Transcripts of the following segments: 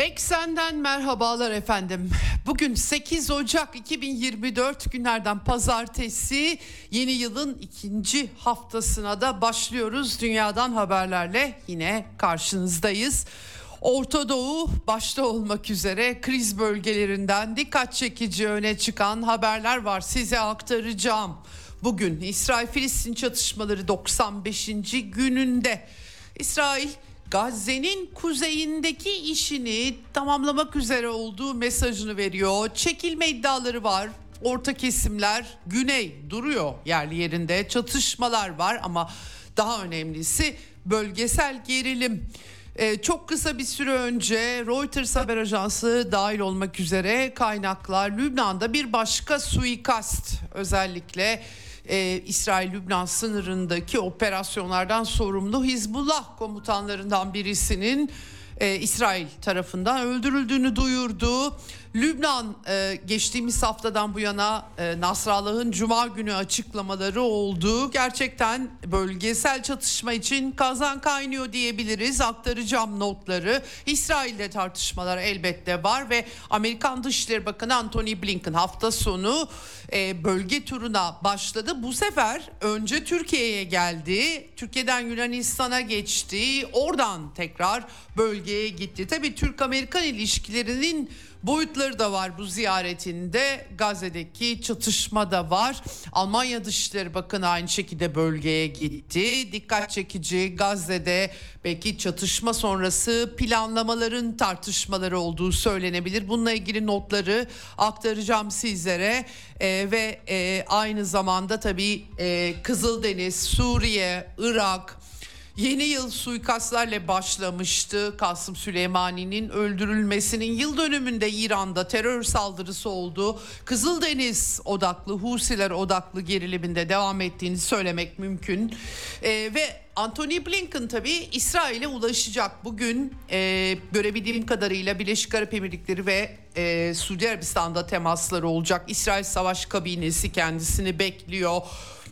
Eksenden merhabalar efendim. Bugün 8 Ocak 2024 günlerden pazartesi yeni yılın ikinci haftasına da başlıyoruz. Dünyadan haberlerle yine karşınızdayız. Orta Doğu başta olmak üzere kriz bölgelerinden dikkat çekici öne çıkan haberler var size aktaracağım. Bugün İsrail-Filistin çatışmaları 95. gününde İsrail Gazze'nin kuzeyindeki işini tamamlamak üzere olduğu mesajını veriyor. Çekilme iddiaları var. Orta kesimler güney duruyor yerli yerinde. Çatışmalar var ama daha önemlisi bölgesel gerilim. Ee, çok kısa bir süre önce Reuters haber ajansı dahil olmak üzere kaynaklar Lübnan'da bir başka suikast özellikle e, İsrail-Lübnan sınırındaki operasyonlardan sorumlu Hizbullah komutanlarından birisinin e, İsrail tarafından öldürüldüğünü duyurdu. Lübnan e, geçtiğimiz haftadan bu yana e, Nasrallah'ın Cuma günü açıklamaları oldu. Gerçekten bölgesel çatışma için kazan kaynıyor diyebiliriz. Aktaracağım notları. İsrail'de tartışmalar elbette var ve Amerikan Dışişleri Bakanı Antony Blinken hafta sonu e, bölge turuna başladı. Bu sefer önce Türkiye'ye geldi. Türkiye'den Yunanistan'a geçti. Oradan tekrar bölgeye gitti. Tabii Türk-Amerikan ilişkilerinin boyutları da var bu ziyaretinde. Gazze'deki çatışma da var. Almanya Dışişleri Bakanı aynı şekilde bölgeye gitti. Dikkat çekici Gazze'de belki çatışma sonrası planlamaların tartışmaları olduğu söylenebilir. Bununla ilgili notları aktaracağım sizlere ee, ve e, aynı zamanda tabii e, Kızıldeniz, Suriye, Irak, Yeni yıl suikastlarla başlamıştı. Kasım Süleymani'nin öldürülmesinin yıl dönümünde İran'da terör saldırısı oldu. Kızıldeniz odaklı, Husiler odaklı geriliminde devam ettiğini söylemek mümkün. Ee, ve Anthony Blinken tabii İsrail'e ulaşacak. Bugün e, görebildiğim kadarıyla Birleşik Arap Emirlikleri ve e, Suudi Arabistan'da temasları olacak. İsrail Savaş Kabinesi kendisini bekliyor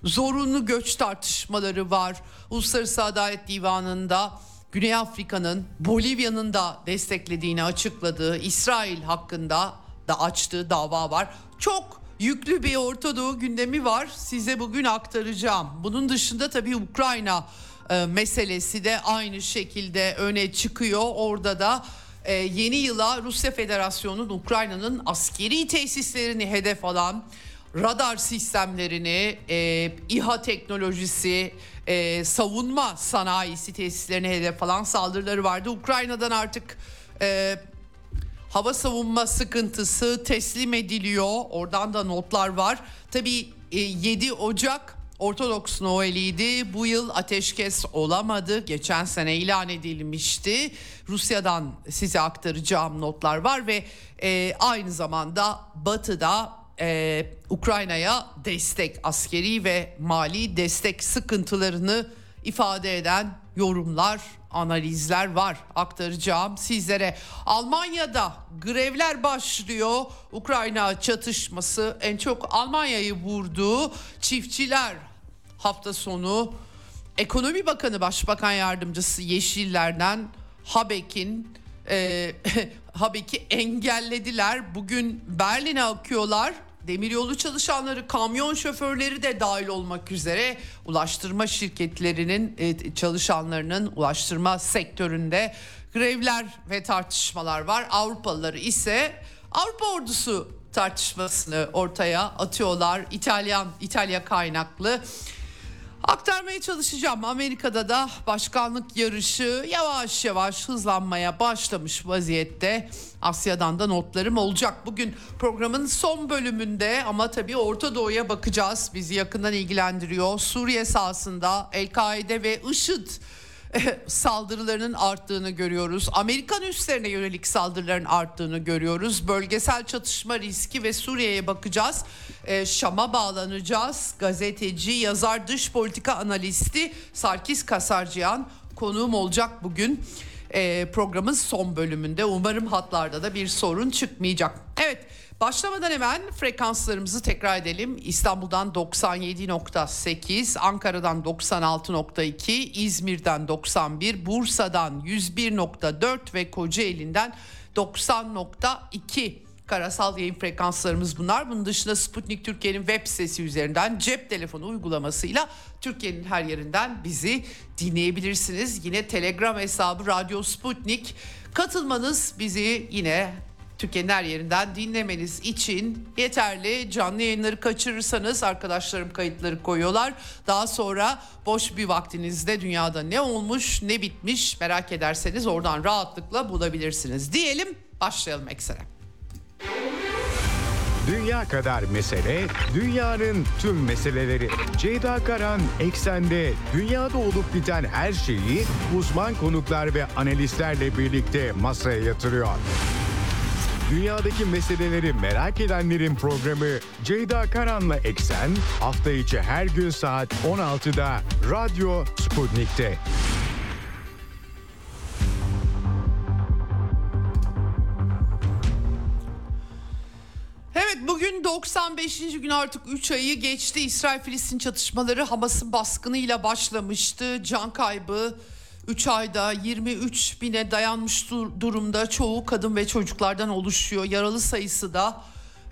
zorunlu göç tartışmaları var. Uluslararası Adalet Divanı'nda Güney Afrika'nın Bolivya'nın da desteklediğini açıkladığı İsrail hakkında da açtığı dava var. Çok yüklü bir Orta Doğu gündemi var. Size bugün aktaracağım. Bunun dışında tabii Ukrayna e, meselesi de aynı şekilde öne çıkıyor. Orada da e, yeni yıla Rusya Federasyonu'nun Ukrayna'nın askeri tesislerini hedef alan radar sistemlerini, e, İHA teknolojisi, e, savunma sanayisi tesislerine hedef alan saldırıları vardı. Ukrayna'dan artık e, hava savunma sıkıntısı teslim ediliyor. Oradan da notlar var. Tabii e, 7 Ocak Ortodoks Noel'iydi. Bu yıl ateşkes olamadı. Geçen sene ilan edilmişti. Rusya'dan size aktaracağım notlar var ve e, aynı zamanda Batı'da e, Ukrayna'ya destek, askeri ve mali destek sıkıntılarını ifade eden yorumlar, analizler var aktaracağım sizlere. Almanya'da grevler başlıyor. Ukrayna çatışması en çok Almanya'yı vurdu. Çiftçiler hafta sonu Ekonomi Bakanı Başbakan Yardımcısı Yeşillerden Habek'in e, Habek'i engellediler. Bugün Berlin'e akıyorlar demiryolu çalışanları, kamyon şoförleri de dahil olmak üzere ulaştırma şirketlerinin e, çalışanlarının ulaştırma sektöründe grevler ve tartışmalar var. Avrupalıları ise Avrupa ordusu tartışmasını ortaya atıyorlar. İtalyan İtalya kaynaklı Aktarmaya çalışacağım. Amerika'da da başkanlık yarışı yavaş yavaş hızlanmaya başlamış vaziyette. Asya'dan da notlarım olacak. Bugün programın son bölümünde ama tabii Orta Doğu'ya bakacağız. Bizi yakından ilgilendiriyor. Suriye sahasında El-Kaide ve IŞİD saldırılarının arttığını görüyoruz. Amerikan üslerine yönelik saldırıların arttığını görüyoruz. Bölgesel çatışma riski ve Suriye'ye bakacağız. E, Şam'a bağlanacağız. Gazeteci, yazar, dış politika analisti Sarkis Kasarcıyan konuğum olacak bugün. E, programın son bölümünde umarım hatlarda da bir sorun çıkmayacak. Evet Başlamadan hemen frekanslarımızı tekrar edelim. İstanbul'dan 97.8, Ankara'dan 96.2, İzmir'den 91, Bursa'dan 101.4 ve Kocaeli'nden 90.2 karasal yayın frekanslarımız bunlar. Bunun dışında Sputnik Türkiye'nin web sitesi üzerinden cep telefonu uygulamasıyla Türkiye'nin her yerinden bizi dinleyebilirsiniz. Yine Telegram hesabı Radyo Sputnik. Katılmanız bizi yine Türkiye'nin her yerinden dinlemeniz için yeterli. Canlı yayınları kaçırırsanız arkadaşlarım kayıtları koyuyorlar. Daha sonra boş bir vaktinizde dünyada ne olmuş ne bitmiş merak ederseniz oradan rahatlıkla bulabilirsiniz. Diyelim başlayalım eksene. Dünya kadar mesele, dünyanın tüm meseleleri. Ceyda Karan Eksen'de dünyada olup biten her şeyi uzman konuklar ve analistlerle birlikte masaya yatırıyor. Dünyadaki meseleleri merak edenlerin programı Ceyda Karan'la Eksen hafta içi her gün saat 16'da Radyo Sputnik'te. Evet bugün 95. gün artık 3 ayı geçti. İsrail-Filistin çatışmaları Hamas'ın baskınıyla başlamıştı. Can kaybı 3 ayda 23 bine dayanmış durumda çoğu kadın ve çocuklardan oluşuyor. Yaralı sayısı da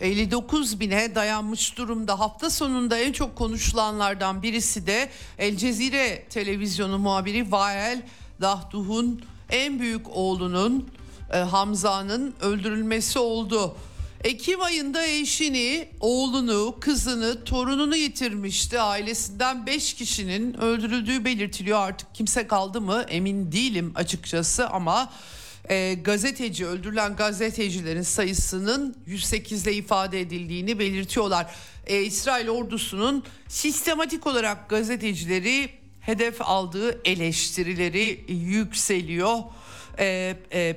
59 bine dayanmış durumda. Hafta sonunda en çok konuşulanlardan birisi de El Cezire televizyonu muhabiri Vael Dahduh'un en büyük oğlunun e, Hamza'nın öldürülmesi oldu. Ekim ayında eşini, oğlunu, kızını, torununu yitirmişti. Ailesinden 5 kişinin öldürüldüğü belirtiliyor. Artık kimse kaldı mı emin değilim açıkçası ama e, gazeteci öldürülen gazetecilerin sayısının 108 ile ifade edildiğini belirtiyorlar. E, İsrail ordusunun sistematik olarak gazetecileri hedef aldığı eleştirileri yükseliyor. E, e,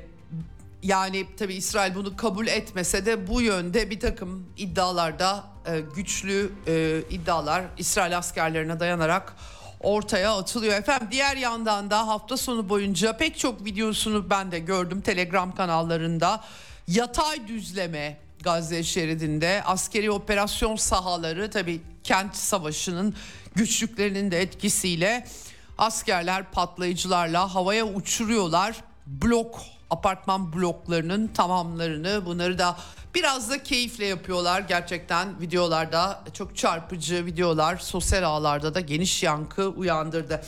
yani tabi İsrail bunu kabul etmese de bu yönde bir takım iddialarda e, güçlü e, iddialar İsrail askerlerine dayanarak ortaya atılıyor. Efendim diğer yandan da hafta sonu boyunca pek çok videosunu ben de gördüm Telegram kanallarında. Yatay düzleme Gazze şeridinde askeri operasyon sahaları tabi kent savaşının güçlüklerinin de etkisiyle askerler patlayıcılarla havaya uçuruyorlar. Blok apartman bloklarının tamamlarını bunları da biraz da keyifle yapıyorlar. Gerçekten videolarda çok çarpıcı videolar sosyal ağlarda da geniş yankı uyandırdı.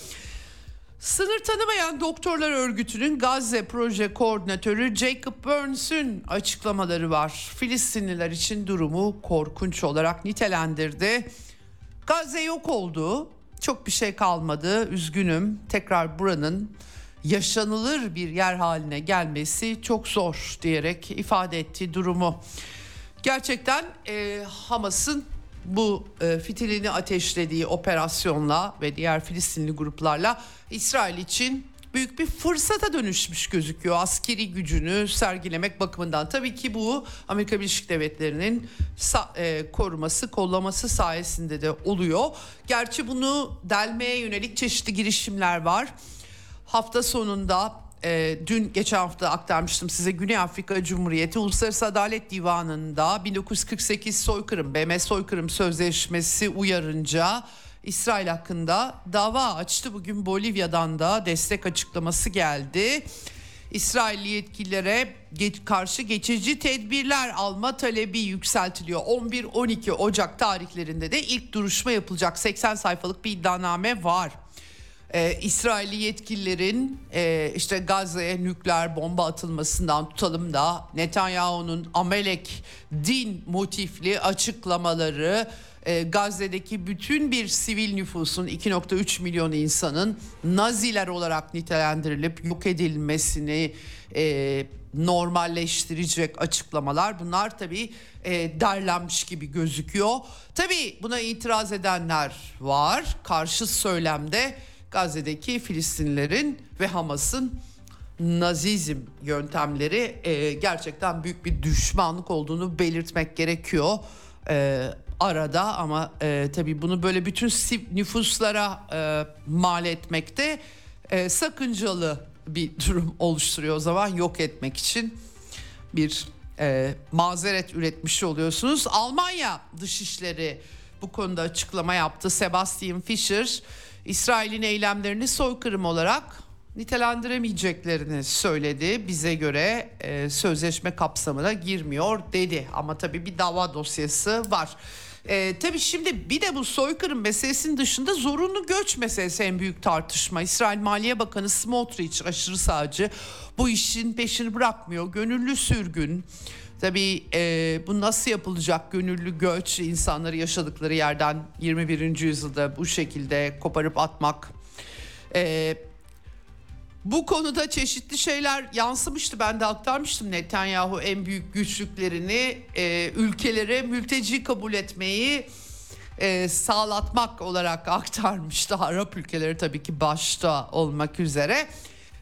Sınır tanımayan doktorlar örgütünün Gazze proje koordinatörü Jacob Burns'ün açıklamaları var. Filistinliler için durumu korkunç olarak nitelendirdi. Gazze yok oldu. Çok bir şey kalmadı. Üzgünüm. Tekrar buranın yaşanılır bir yer haline gelmesi çok zor diyerek ifade ettiği durumu. Gerçekten e, Hamas'ın bu e, fitilini ateşlediği operasyonla ve diğer Filistinli gruplarla İsrail için büyük bir fırsata dönüşmüş gözüküyor askeri gücünü sergilemek bakımından. Tabii ki bu Amerika Birleşik Devletleri'nin e, koruması, kollaması sayesinde de oluyor. Gerçi bunu delmeye yönelik çeşitli girişimler var hafta sonunda e, dün geçen hafta aktarmıştım size Güney Afrika Cumhuriyeti Uluslararası Adalet Divanı'nda 1948 soykırım BM soykırım sözleşmesi uyarınca İsrail hakkında dava açtı. Bugün Bolivya'dan da destek açıklaması geldi. İsrailli yetkililere karşı geçici tedbirler alma talebi yükseltiliyor. 11-12 Ocak tarihlerinde de ilk duruşma yapılacak 80 sayfalık bir iddianame var e, İsrailli yetkililerin e, işte Gazze'ye nükleer bomba atılmasından tutalım da Netanyahu'nun Amelek din motifli açıklamaları e, Gazze'deki bütün bir sivil nüfusun 2.3 milyon insanın Naziler olarak nitelendirilip yok edilmesini e, normalleştirecek açıklamalar bunlar tabii e, derlenmiş gibi gözüküyor. Tabii buna itiraz edenler var karşı söylemde Gazze'deki Filistinlerin ve Hamas'ın Nazizm yöntemleri e, gerçekten büyük bir düşmanlık olduğunu belirtmek gerekiyor e, arada ama e, tabii bunu böyle bütün nüfuslara e, mal etmekte e, sakıncalı bir durum oluşturuyor o zaman yok etmek için bir e, mazeret üretmiş oluyorsunuz. Almanya Dışişleri bu konuda açıklama yaptı. Sebastian Fischer İsrail'in eylemlerini soykırım olarak nitelendiremeyeceklerini söyledi. Bize göre e, sözleşme kapsamına girmiyor dedi. Ama tabii bir dava dosyası var. E, tabii şimdi bir de bu soykırım meselesinin dışında zorunlu göç meselesi en büyük tartışma. İsrail Maliye Bakanı Smotrich aşırı sağcı bu işin peşini bırakmıyor. Gönüllü sürgün. Tabii e, bu nasıl yapılacak gönüllü göç insanları yaşadıkları yerden 21. yüzyılda bu şekilde koparıp atmak. E, bu konuda çeşitli şeyler yansımıştı. Ben de aktarmıştım Netanyahu en büyük güçlüklerini e, ülkelere mülteci kabul etmeyi e, sağlatmak olarak aktarmıştı. Arap ülkeleri tabii ki başta olmak üzere.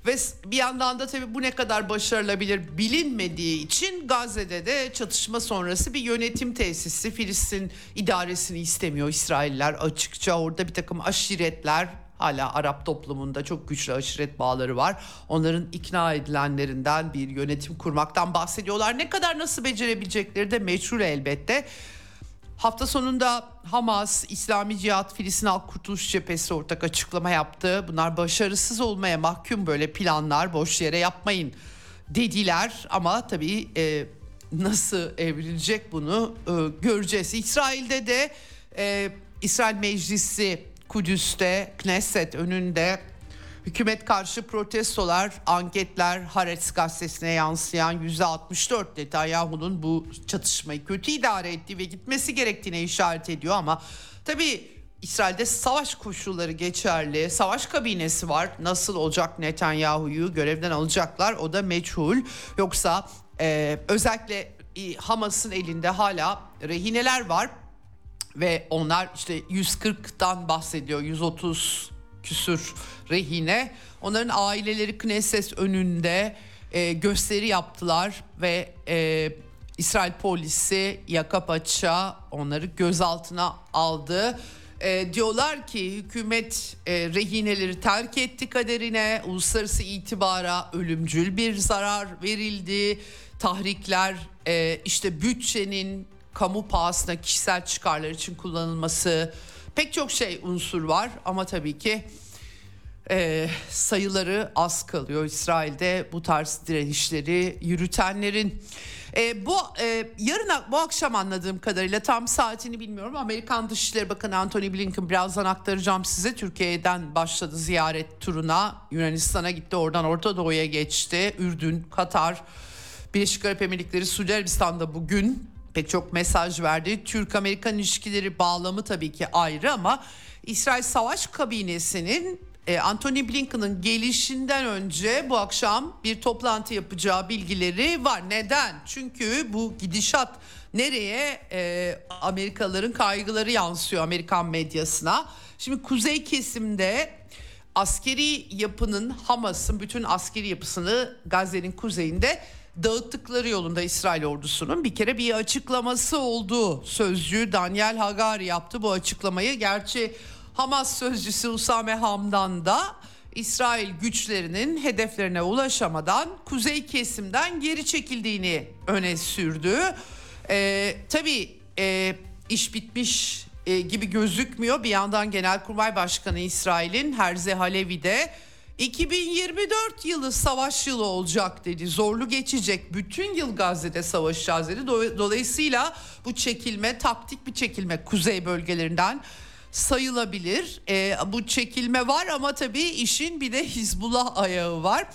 Ve bir yandan da tabii bu ne kadar başarılabilir bilinmediği için Gazze'de de çatışma sonrası bir yönetim tesisi Filistin idaresini istemiyor İsrailler açıkça. Orada bir takım aşiretler hala Arap toplumunda çok güçlü aşiret bağları var. Onların ikna edilenlerinden bir yönetim kurmaktan bahsediyorlar. Ne kadar nasıl becerebilecekleri de meçhul elbette. Hafta sonunda Hamas, İslami Cihat, Filistin Halk Kurtuluş Cephesi ortak açıklama yaptı. Bunlar başarısız olmaya mahkum böyle planlar boş yere yapmayın dediler. Ama tabii e, nasıl evrilecek bunu e, göreceğiz. İsrail'de de e, İsrail Meclisi Kudüs'te, Knesset önünde Hükümet karşı protestolar, anketler Haaretz gazetesine yansıyan %64 Netanyahu'nun bu çatışmayı kötü idare ettiği ve gitmesi gerektiğine işaret ediyor ama tabii İsrail'de savaş koşulları geçerli. Savaş kabinesi var. Nasıl olacak Netanyahu'yu görevden alacaklar o da meçhul. Yoksa e, özellikle e, Hamas'ın elinde hala rehineler var ve onlar işte 140'tan bahsediyor 130 küsür rehine. Onların aileleri Knesset önünde e, gösteri yaptılar ve e, İsrail polisi yaka paça onları gözaltına aldı. E, diyorlar ki hükümet e, rehineleri terk etti kaderine, uluslararası itibara ölümcül bir zarar verildi. Tahrikler e, işte bütçenin kamu pahasına kişisel çıkarlar için kullanılması pek çok şey unsur var ama tabii ki e, sayıları az kalıyor İsrail'de bu tarz direnişleri yürütenlerin. E, bu e, yarın bu akşam anladığım kadarıyla tam saatini bilmiyorum. Amerikan Dışişleri Bakanı Antony Blinken birazdan aktaracağım size. Türkiye'den başladı ziyaret turuna. Yunanistan'a gitti oradan Orta Doğu'ya geçti. Ürdün, Katar, Birleşik Arap Emirlikleri, Suudi Arabistan'da bugün pek çok mesaj verdi. Türk-Amerikan ilişkileri bağlamı tabii ki ayrı ama İsrail Savaş Kabinesi'nin e, Anthony Blinken'ın gelişinden önce bu akşam bir toplantı yapacağı bilgileri var. Neden? Çünkü bu gidişat nereye e, Amerikalıların kaygıları yansıyor Amerikan medyasına. Şimdi kuzey kesimde askeri yapının Hamas'ın bütün askeri yapısını Gazze'nin kuzeyinde dağıttıkları yolunda İsrail ordusunun bir kere bir açıklaması oldu. Sözcü Daniel Hagari yaptı bu açıklamayı. Gerçi Hamas sözcüsü Usame Hamdan da İsrail güçlerinin hedeflerine ulaşamadan kuzey kesimden geri çekildiğini öne sürdü. Ee, tabii e, iş bitmiş e, gibi gözükmüyor. Bir yandan Genelkurmay Başkanı İsrail'in Herze Halevi de 2024 yılı savaş yılı olacak dedi. Zorlu geçecek. Bütün yıl Gazze'de savaşacağız dedi. Dolayısıyla bu çekilme taktik bir çekilme kuzey bölgelerinden sayılabilir. E, bu çekilme var ama tabii işin bir de Hizbullah ayağı var.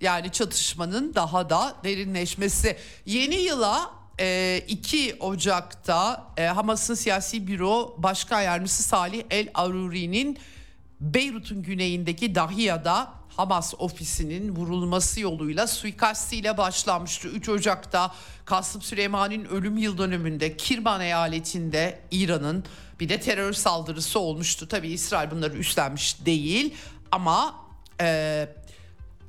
Yani çatışmanın daha da derinleşmesi. Yeni yıla 2 e, Ocak'ta e, Hamas'ın siyasi büro başkan yardımcısı Salih El Aruri'nin Beyrut'un güneyindeki Dahiya'da Hamas ofisinin vurulması yoluyla suikastiyle başlanmıştı. 3 Ocak'ta Kasım Süleyman'ın ölüm yıl dönümünde Kirman eyaletinde İran'ın bir de terör saldırısı olmuştu. Tabii İsrail bunları üstlenmiş değil ama e,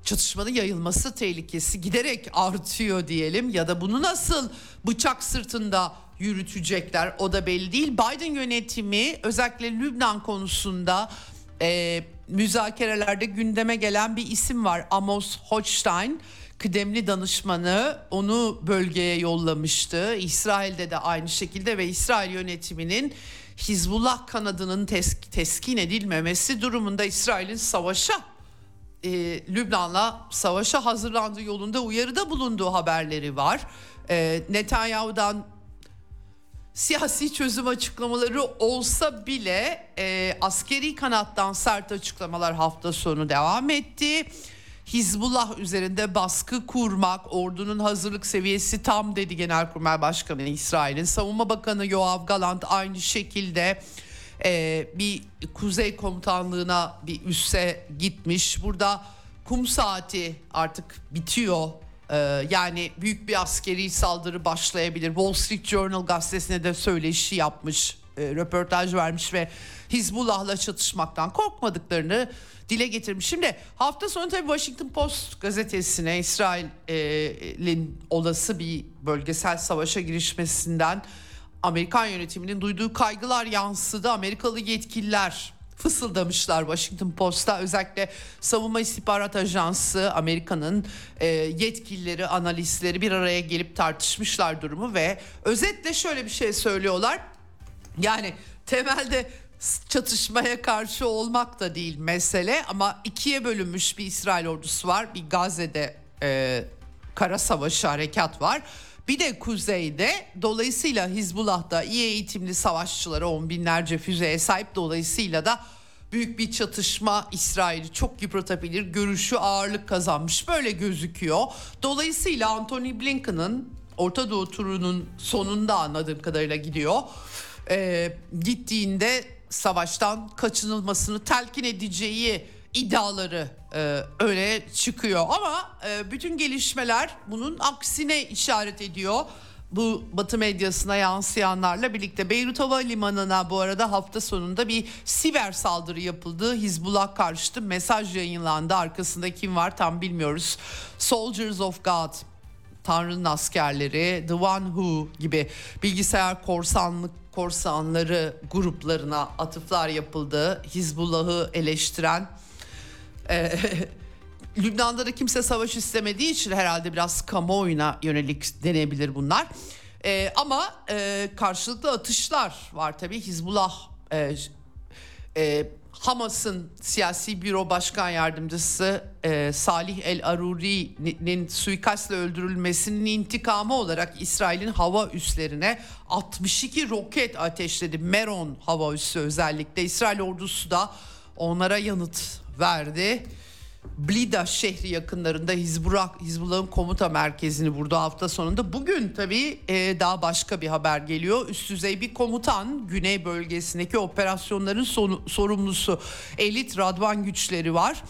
çatışmanın yayılması tehlikesi giderek artıyor diyelim ya da bunu nasıl bıçak sırtında yürütecekler o da belli değil. Biden yönetimi özellikle Lübnan konusunda e, müzakerelerde gündeme gelen bir isim var Amos Hochstein kıdemli danışmanı onu bölgeye yollamıştı. İsrail'de de aynı şekilde ve İsrail yönetiminin Hizbullah kanadının tes- teskin edilmemesi durumunda İsrail'in savaşa e, Lübnan'la savaşa hazırlandığı yolunda uyarıda bulunduğu haberleri var. E, Netanyahu'dan siyasi çözüm açıklamaları olsa bile e, askeri kanattan sert açıklamalar hafta sonu devam etti. Hizbullah üzerinde baskı kurmak, ordunun hazırlık seviyesi tam dedi Genelkurmay Başkanı İsrail'in. Savunma Bakanı Yoav Galant aynı şekilde e, bir kuzey komutanlığına bir üsse gitmiş. Burada kum saati artık bitiyor. E, yani büyük bir askeri saldırı başlayabilir. Wall Street Journal gazetesine de söyleşi yapmış, e, röportaj vermiş ve Hizbullah'la çatışmaktan korkmadıklarını dile getirmiş. Şimdi hafta sonu tabii Washington Post gazetesine İsrail'in olası bir bölgesel savaşa girişmesinden Amerikan yönetiminin duyduğu kaygılar yansıdı. Amerikalı yetkililer fısıldamışlar Washington Post'a özellikle savunma istihbarat ajansı Amerika'nın e, yetkilileri analistleri bir araya gelip tartışmışlar durumu ve özetle şöyle bir şey söylüyorlar. Yani temelde çatışmaya karşı olmak da değil mesele ama ikiye bölünmüş bir İsrail ordusu var. Bir Gazze'de e, kara savaşı harekat var. Bir de kuzeyde dolayısıyla Hizbullah'da iyi eğitimli savaşçıları on binlerce füzeye sahip dolayısıyla da büyük bir çatışma İsrail'i çok yıpratabilir görüşü ağırlık kazanmış böyle gözüküyor. Dolayısıyla Anthony Blinken'ın Orta Doğu turunun sonunda anladığım kadarıyla gidiyor. Ee, gittiğinde savaştan kaçınılmasını telkin edeceği iddiaları e, öne çıkıyor ama e, bütün gelişmeler bunun aksine işaret ediyor. Bu Batı medyasına yansıyanlarla birlikte Beyrut Havalimanı'na bu arada hafta sonunda bir siber saldırı yapıldı. Hizbullah karşıtı mesaj yayınlandı. Arkasında kim var tam bilmiyoruz. Soldiers of God Tanrı'nın askerleri, The One Who gibi bilgisayar korsanlık korsanları gruplarına atıflar yapıldı. Hizbullah'ı eleştiren e, Lübnan'da da kimse savaş istemediği için herhalde biraz kamuoyuna yönelik denebilir bunlar. E, ama e, karşılıklı atışlar var tabii. Hizbullah e, e, Hamas'ın siyasi büro başkan yardımcısı e, Salih El Aruri'nin suikastla öldürülmesinin intikamı olarak İsrail'in hava üslerine 62 roket ateşledi. Meron hava üssü özellikle. İsrail ordusu da onlara yanıt verdi. Blida şehri yakınlarında Hizbullah, Hizbullah'ın komuta merkezini vurdu hafta sonunda. Bugün tabii e, daha başka bir haber geliyor. Üst düzey bir komutan güney bölgesindeki operasyonların sonu, sorumlusu elit Radvan güçleri var.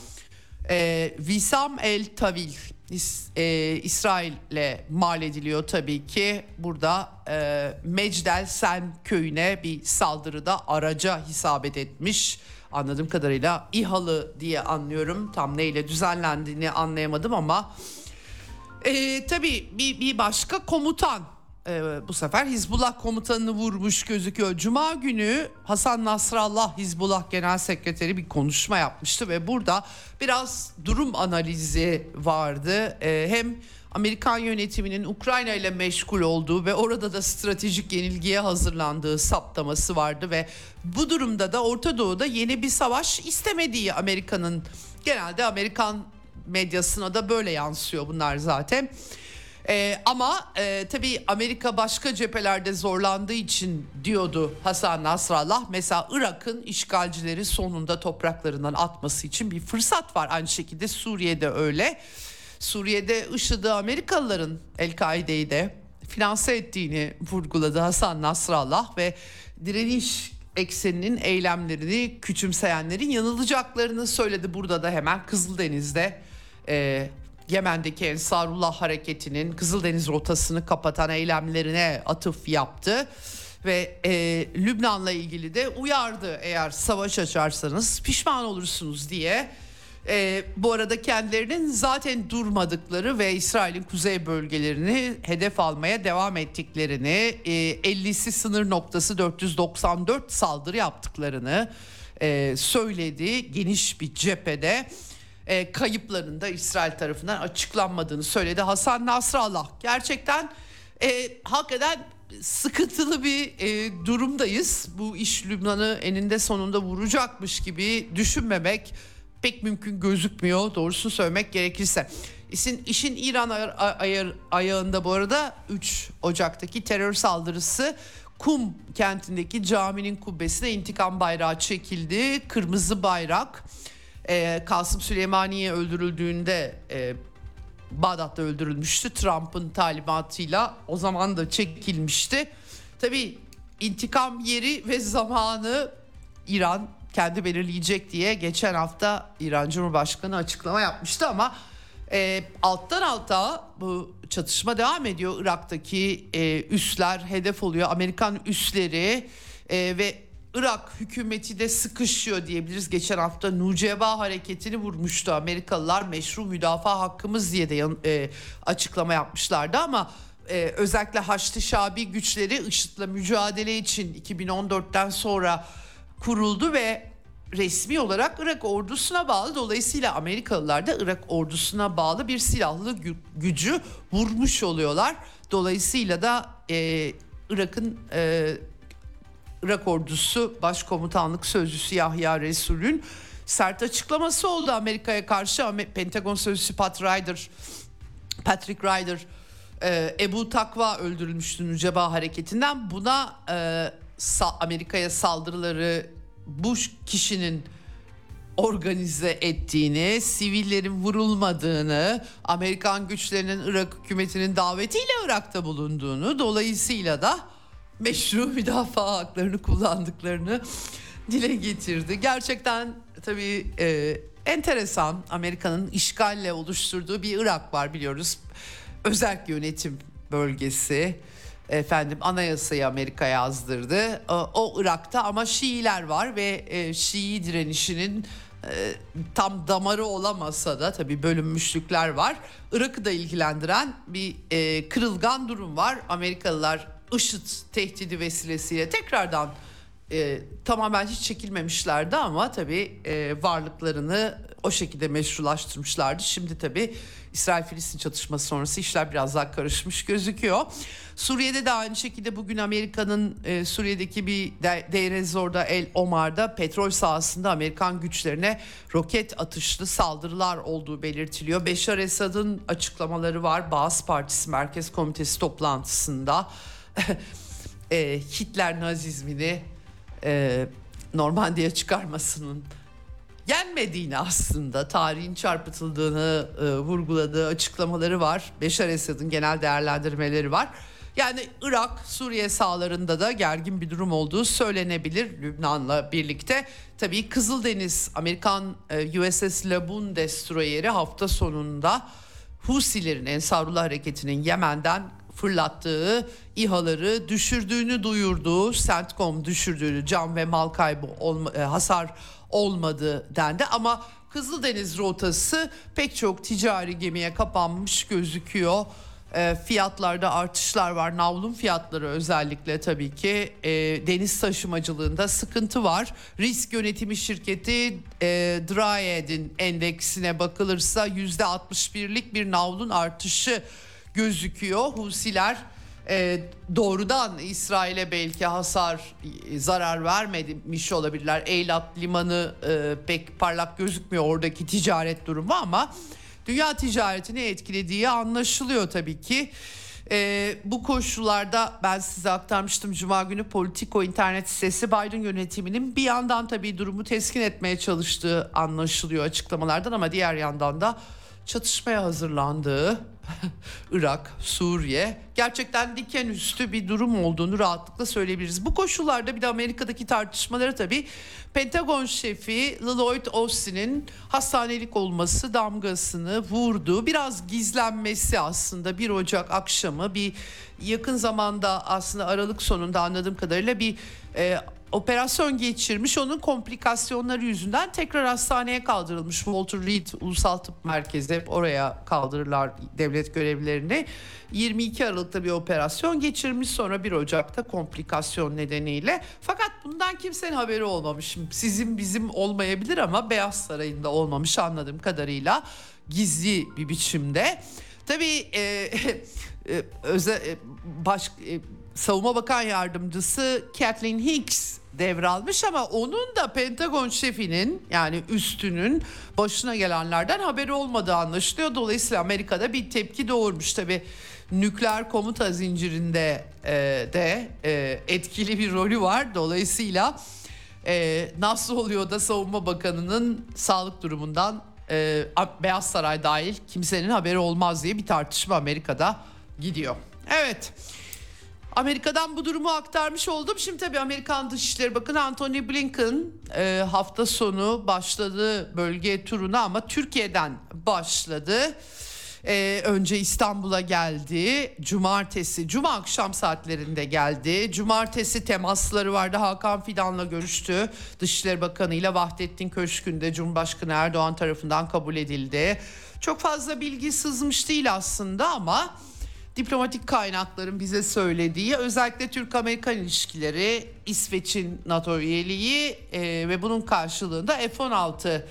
E, Visam El Tavil İs, e, İsrail'le mal ediliyor tabii ki. Burada e, Mecdel Sen köyüne bir saldırıda araca hisabet etmiş anladığım kadarıyla İHA'lı diye anlıyorum. Tam neyle düzenlendiğini anlayamadım ama e, tabii bir, bir başka komutan e, bu sefer Hizbullah komutanını vurmuş gözüküyor. Cuma günü Hasan Nasrallah Hizbullah Genel Sekreteri bir konuşma yapmıştı ve burada biraz durum analizi vardı. E, hem Amerikan yönetiminin Ukrayna ile meşgul olduğu ve orada da stratejik yenilgiye hazırlandığı saptaması vardı ve bu durumda da Orta Doğu'da yeni bir savaş istemediği Amerika'nın genelde Amerikan medyasına da böyle yansıyor bunlar zaten. Ee, ama e, tabii Amerika başka cephelerde zorlandığı için diyordu Hasan Nasrallah. Mesela Irak'ın işgalcileri sonunda topraklarından atması için bir fırsat var. Aynı şekilde Suriye'de öyle. Suriye'de IŞİD'i Amerikalıların El-Kaide'yi de finanse ettiğini vurguladı Hasan Nasrallah ve direniş ekseninin eylemlerini küçümseyenlerin yanılacaklarını söyledi. Burada da hemen Kızıldeniz'de e, Yemen'deki Ensarullah hareketinin Kızıldeniz rotasını kapatan eylemlerine atıf yaptı ve e, Lübnan'la ilgili de uyardı eğer savaş açarsanız pişman olursunuz diye E, bu arada kendilerinin zaten durmadıkları ve İsrail'in kuzey bölgelerini hedef almaya devam ettiklerini, e, 50'si sınır noktası 494 saldırı yaptıklarını e, söyledi geniş bir cephede. E, kayıplarının da İsrail tarafından açıklanmadığını söyledi Hasan Nasrallah. Gerçekten e, hakikaten sıkıntılı bir e, durumdayız. Bu iş Lübnan'ı eninde sonunda vuracakmış gibi düşünmemek pek mümkün gözükmüyor doğrusunu söylemek gerekirse. İşin, işin İran ayar, ayar, ayağında bu arada 3 Ocak'taki terör saldırısı Kum kentindeki caminin kubbesine intikam bayrağı çekildi. Kırmızı bayrak. Ee, Kasım Süleymaniye öldürüldüğünde e, Bağdat'ta öldürülmüştü. Trump'ın talimatıyla o zaman da çekilmişti. Tabii intikam yeri ve zamanı İran kendi belirleyecek diye geçen hafta İran Cumhurbaşkanı açıklama yapmıştı ama e, alttan alta bu çatışma devam ediyor. Irak'taki e, üsler hedef oluyor. Amerikan üsleri e, ve Irak hükümeti de sıkışıyor diyebiliriz. Geçen hafta Nuceba hareketini vurmuştu Amerikalılar. Meşru müdafaa hakkımız diye de e, açıklama yapmışlardı ama e, özellikle Haçlı Şabi güçleri IŞİD'le mücadele için 2014'ten sonra kuruldu ve resmi olarak Irak ordusuna bağlı. Dolayısıyla Amerikalılar da Irak ordusuna bağlı bir silahlı gü- gücü vurmuş oluyorlar. Dolayısıyla da e, Irak'ın e, Irak ordusu başkomutanlık sözcüsü Yahya Resul'ün sert açıklaması oldu Amerika'ya karşı. Pentagon sözcüsü Pat Ryder, Patrick Ryder e, Ebu Takva öldürülmüştü Nüceba hareketinden. Buna e, Amerika'ya saldırıları bu kişinin organize ettiğini, sivillerin vurulmadığını, Amerikan güçlerinin Irak hükümetinin davetiyle Irak'ta bulunduğunu, dolayısıyla da meşru müdafaa haklarını kullandıklarını dile getirdi. Gerçekten tabii e, enteresan Amerika'nın işgalle oluşturduğu bir Irak var biliyoruz. Özel yönetim bölgesi efendim anayasayı Amerika yazdırdı. O, o Irak'ta ama Şiiler var ve e, Şii direnişinin e, tam damarı olamasa da tabii bölünmüşlükler var. Irak'ı da ilgilendiren bir e, kırılgan durum var. Amerikalılar IŞİD tehdidi vesilesiyle tekrardan e, tamamen hiç çekilmemişlerdi ama tabii e, varlıklarını o şekilde meşrulaştırmışlardı. Şimdi tabii İsrail-Filistin çatışması sonrası işler biraz daha karışmış gözüküyor. Suriye'de de aynı şekilde bugün Amerika'nın e, Suriye'deki bir de, Deir El Omar'da petrol sahasında Amerikan güçlerine roket atışlı saldırılar olduğu belirtiliyor. Beşar Esad'ın açıklamaları var. Bağız Partisi Merkez Komitesi toplantısında e, Hitler nazizmini e, Normandiya çıkarmasının yenmediğini aslında tarihin çarpıtıldığını e, vurguladığı açıklamaları var. Beşar Esad'ın genel değerlendirmeleri var. Yani Irak, Suriye sahalarında da gergin bir durum olduğu söylenebilir Lübnan'la birlikte. Tabii Kızıldeniz Amerikan e, USS Laboon destroyeri hafta sonunda Husilerin Ensarullah hareketinin Yemen'den fırlattığı İHA'ları düşürdüğünü duyurduğu, CENTCOM düşürdüğünü, can ve mal kaybı olma, e, hasar olmadı dendi ama Kızıldeniz rotası pek çok ticari gemiye kapanmış gözüküyor. E, fiyatlarda artışlar var. Navlun fiyatları özellikle tabii ki e, deniz taşımacılığında sıkıntı var. Risk yönetimi şirketi e, Dryad'in endeksine bakılırsa %61'lik bir navlun artışı gözüküyor. Husiler e, doğrudan İsrail'e belki hasar e, zarar vermemiş olabilirler. Eylat limanı e, pek parlak gözükmüyor oradaki ticaret durumu ama dünya ticaretini etkilediği anlaşılıyor tabii ki. E, bu koşullarda ben size aktarmıştım Cuma günü Politico internet sitesi Biden yönetiminin bir yandan tabii durumu teskin etmeye çalıştığı anlaşılıyor açıklamalardan ama diğer yandan da çatışmaya hazırlandığı Irak, Suriye gerçekten diken üstü bir durum olduğunu rahatlıkla söyleyebiliriz. Bu koşullarda bir de Amerika'daki tartışmaları tabii Pentagon şefi Lloyd Austin'in hastanelik olması damgasını vurdu. Biraz gizlenmesi aslında 1 Ocak akşamı bir yakın zamanda aslında Aralık sonunda anladığım kadarıyla bir e, operasyon geçirmiş. Onun komplikasyonları yüzünden tekrar hastaneye kaldırılmış. Walter Reed Ulusal Tıp Merkezi oraya kaldırırlar devlet görevlilerini. 22 Aralık'ta bir operasyon geçirmiş sonra 1 Ocak'ta komplikasyon nedeniyle. Fakat bundan kimsenin haberi olmamış. Sizin bizim olmayabilir ama Beyaz Sarayı'nda olmamış anladığım kadarıyla gizli bir biçimde. Tabii e, e, özel, e, baş, e, Savunma Bakan Yardımcısı Kathleen Hicks devralmış ama onun da Pentagon şefinin yani üstünün başına gelenlerden haberi olmadığı anlaşılıyor. Dolayısıyla Amerika'da bir tepki doğurmuş tabi nükleer komuta zincirinde e, de e, etkili bir rolü var. Dolayısıyla e, nasıl oluyor da Savunma Bakanı'nın sağlık durumundan e, Beyaz Saray dahil kimsenin haberi olmaz diye bir tartışma Amerika'da gidiyor. Evet. Amerika'dan bu durumu aktarmış oldum. Şimdi tabii Amerikan Dışişleri Bakanı Antony Blinken e, hafta sonu başladı bölge turuna ama Türkiye'den başladı. Ee, önce İstanbul'a geldi. Cumartesi, cuma akşam saatlerinde geldi. Cumartesi temasları vardı. Hakan Fidan'la görüştü. Dışişleri Bakanı ile Vahdettin Köşkü'nde Cumhurbaşkanı Erdoğan tarafından kabul edildi. Çok fazla bilgi sızmış değil aslında ama diplomatik kaynakların bize söylediği özellikle Türk-Amerikan ilişkileri, İsveç'in NATO üyeliği e, ve bunun karşılığında F-16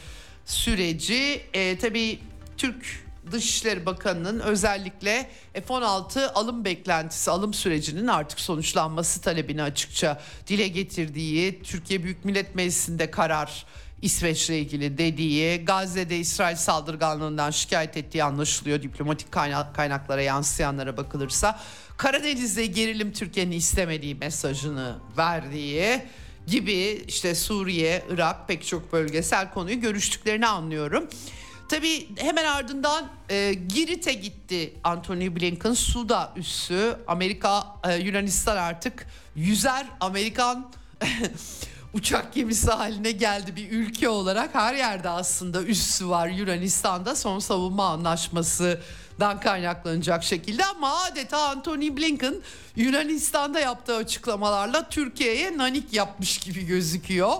süreci. E, tabii Türk Dışişleri Bakanı'nın özellikle F-16 alım beklentisi, alım sürecinin artık sonuçlanması talebini açıkça dile getirdiği, Türkiye Büyük Millet Meclisi'nde karar İsveç'le ilgili dediği, Gazze'de İsrail saldırganlığından şikayet ettiği anlaşılıyor diplomatik kaynak, kaynaklara yansıyanlara bakılırsa. Karadeniz'de gerilim Türkiye'nin istemediği mesajını verdiği gibi işte Suriye, Irak pek çok bölgesel konuyu görüştüklerini anlıyorum. Tabii hemen ardından e, Girit'e gitti Anthony Blinken Suda üssü. Amerika e, Yunanistan artık yüzer Amerikan uçak gemisi haline geldi bir ülke olarak. Her yerde aslında üssü var Yunanistan'da. Son savunma anlaşmasından kaynaklanacak şekilde. Ama adeta Anthony Blinken Yunanistan'da yaptığı açıklamalarla Türkiye'ye nanik yapmış gibi gözüküyor.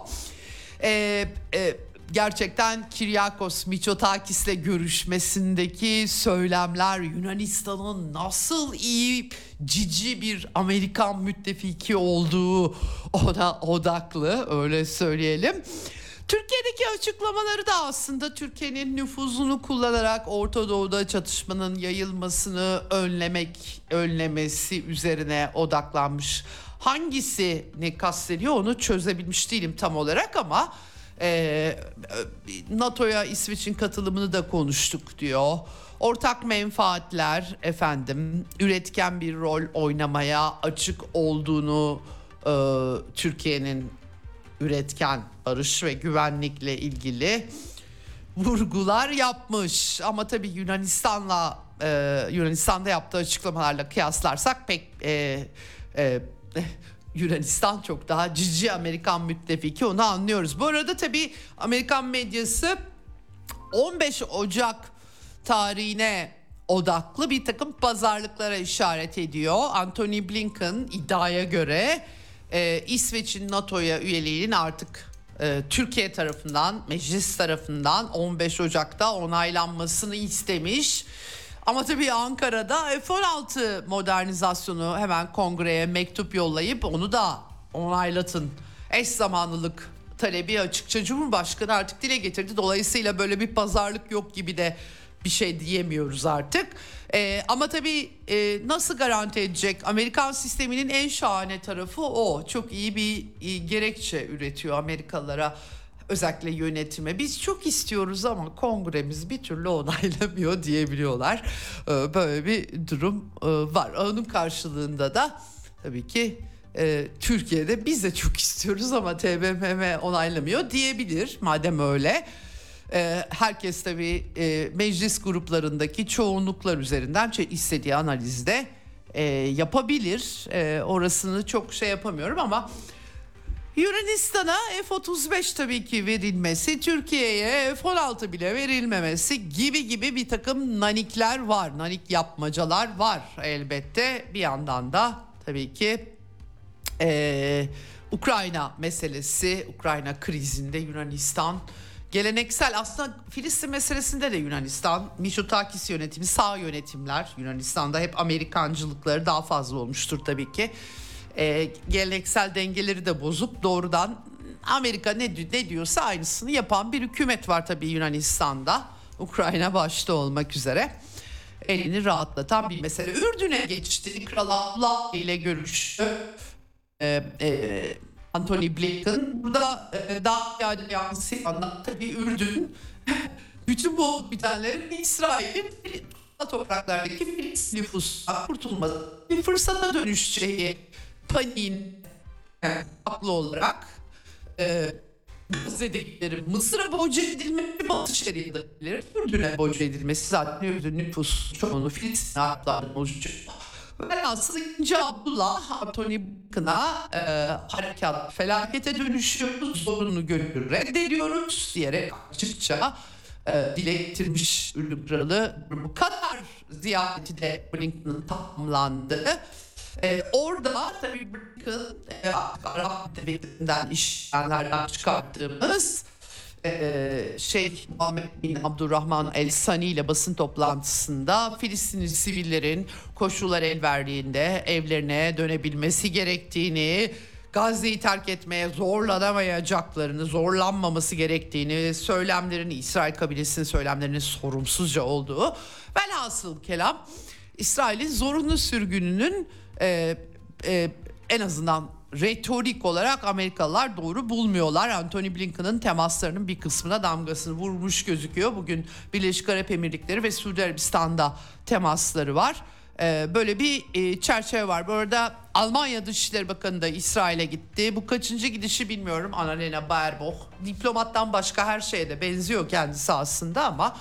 Ee, e, gerçekten Kiryakos Mitsotakis'le görüşmesindeki söylemler Yunanistan'ın nasıl iyi cici bir Amerikan müttefiki olduğu ona odaklı öyle söyleyelim. Türkiye'deki açıklamaları da aslında Türkiye'nin nüfuzunu kullanarak Orta Doğu'da çatışmanın yayılmasını önlemek önlemesi üzerine odaklanmış. Hangisi ne kastediyor onu çözebilmiş değilim tam olarak ama e, NATO'ya İsveç'in katılımını da konuştuk diyor. Ortak menfaatler efendim üretken bir rol oynamaya açık olduğunu e, Türkiye'nin üretken barış ve güvenlikle ilgili vurgular yapmış. Ama tabii Yunanistan'la e, Yunanistan'da yaptığı açıklamalarla kıyaslarsak pek e, e, Yunanistan çok daha cici Amerikan müttefiki onu anlıyoruz. Bu arada tabii Amerikan medyası 15 Ocak tarihine odaklı bir takım pazarlıklara işaret ediyor. Anthony Blinken iddiaya göre e, İsveç'in NATO'ya üyeliğinin artık e, Türkiye tarafından, meclis tarafından 15 Ocak'ta onaylanmasını istemiş. Ama tabii Ankara'da F-16 modernizasyonu hemen kongreye mektup yollayıp onu da onaylatın. Eş zamanlılık talebi açıkça Cumhurbaşkanı artık dile getirdi. Dolayısıyla böyle bir pazarlık yok gibi de bir şey diyemiyoruz artık. Ee, ama tabii e, nasıl garanti edecek? Amerikan sisteminin en şahane tarafı o. Çok iyi bir e, gerekçe üretiyor Amerikalılara özellikle yönetime biz çok istiyoruz ama kongremiz bir türlü onaylamıyor diyebiliyorlar. Ee, böyle bir durum e, var. Onun karşılığında da tabii ki e, Türkiye'de biz de çok istiyoruz ama TBMM onaylamıyor diyebilir madem öyle. E, herkes tabii meclis gruplarındaki çoğunluklar üzerinden istediği analizde yapabilir. Orasını çok şey yapamıyorum ama Yunanistan'a F-35 tabii ki verilmesi, Türkiye'ye F-16 bile verilmemesi gibi gibi bir takım nanikler var. Nanik yapmacalar var elbette. Bir yandan da tabii ki ee, Ukrayna meselesi, Ukrayna krizinde Yunanistan geleneksel aslında Filistin meselesinde de Yunanistan Mitsotakis yönetimi sağ yönetimler Yunanistan'da hep Amerikancılıkları daha fazla olmuştur tabii ki. Ee, geleneksel dengeleri de bozup doğrudan Amerika ne, ne diyorsa aynısını yapan bir hükümet var tabii Yunanistan'da. Ukrayna başta olmak üzere elini rahatlatan bir mesele. Ürdün'e geçti. Kral Abdullah ile görüştü. Ee, e, Anthony Blinken. Burada e, daha ziyade yansıyan tabii Ürdün bütün bu bitenlerin İsrail'in topraklardaki nüfusuna kurtulması bir fırsata dönüşeceği paniğin haklı olarak e, Gazze'dekilerin Mısır'a boca edilmesi Batı Şeria'dakilerin Ürdün'e boca edilmesi zaten Ürdün nüfus çoğunu Filistin haklarının oluşuyor. Velhasıl 2. Abdullah Anthony Blinken'a e, harekat felakete dönüşüyoruz, zorunu gönül reddediyoruz diyerek açıkça e, dile getirmiş Ürdün Kralı. Bu kadar ziyareti de Blinken'ın tamamlandı. Ee, orada tabii Blinken e, Arap devletinden işlemlerden çıkarttığımız e, şey Muhammed bin Abdurrahman El Sani ile basın toplantısında Filistinli sivillerin koşullar el verdiğinde evlerine dönebilmesi gerektiğini Gazze'yi terk etmeye zorlanamayacaklarını, zorlanmaması gerektiğini, söylemlerin İsrail kabilesinin söylemlerinin sorumsuzca olduğu velhasıl kelam İsrail'in zorunlu sürgününün e, e, en azından retorik olarak Amerikalılar doğru bulmuyorlar. Anthony Blinken'ın temaslarının bir kısmına damgasını vurmuş gözüküyor. Bugün Birleşik Arap Emirlikleri ve Suudi Arabistan'da temasları var. Ee, böyle bir e, çerçeve var. Bu arada Almanya Dışişleri Bakanı da İsrail'e gitti. Bu kaçıncı gidişi bilmiyorum. Annalena Baerbock. Diplomattan başka her şeye de benziyor kendisi aslında ama...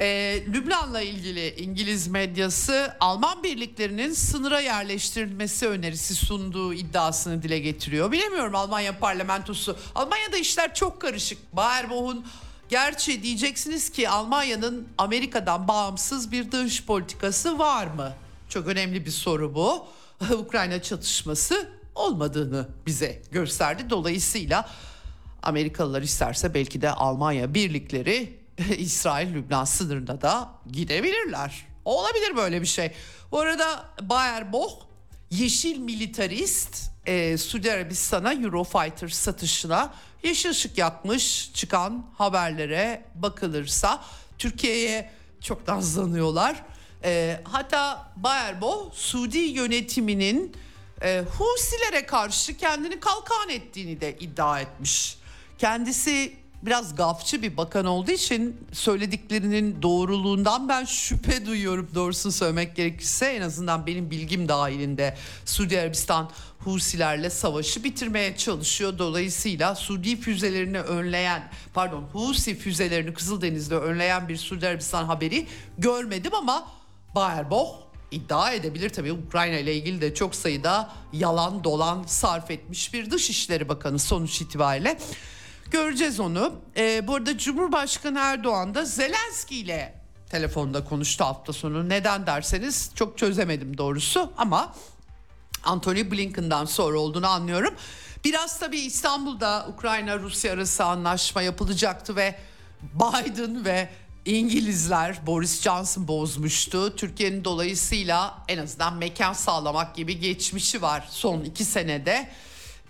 Ee, Lübnan'la ilgili İngiliz medyası Alman birliklerinin sınıra yerleştirilmesi önerisi sunduğu iddiasını dile getiriyor. Bilemiyorum Almanya parlamentosu. Almanya'da işler çok karışık. Baerbock'un gerçi diyeceksiniz ki Almanya'nın Amerika'dan bağımsız bir dış politikası var mı? Çok önemli bir soru bu. Ukrayna çatışması olmadığını bize gösterdi. Dolayısıyla Amerikalılar isterse belki de Almanya birlikleri İsrail-Lübnan sınırına da gidebilirler. Olabilir böyle bir şey. Bu arada Bayer Boh yeşil militarist e, Suudi Arabistan'a Eurofighter satışına yeşil ışık yakmış çıkan haberlere bakılırsa Türkiye'ye çok nazlanıyorlar. E, hatta Bayer Boh Suudi yönetiminin e, Husilere karşı kendini kalkan ettiğini de iddia etmiş. Kendisi biraz gafçı bir bakan olduğu için söylediklerinin doğruluğundan ben şüphe duyuyorum doğrusunu söylemek gerekirse en azından benim bilgim dahilinde Suudi Arabistan Husilerle savaşı bitirmeye çalışıyor. Dolayısıyla Suudi füzelerini önleyen pardon Husi füzelerini Kızıldeniz'de önleyen bir Suudi Arabistan haberi görmedim ama Baerbock iddia edebilir tabii Ukrayna ile ilgili de çok sayıda yalan dolan sarf etmiş bir Dışişleri Bakanı sonuç itibariyle. Göreceğiz onu. Ee, bu arada Cumhurbaşkanı Erdoğan da Zelenski ile telefonda konuştu hafta sonu. Neden derseniz çok çözemedim doğrusu ama Anthony Blinken'dan sonra olduğunu anlıyorum. Biraz tabii İstanbul'da Ukrayna-Rusya arası anlaşma yapılacaktı ve Biden ve İngilizler Boris Johnson bozmuştu. Türkiye'nin dolayısıyla en azından mekan sağlamak gibi geçmişi var son iki senede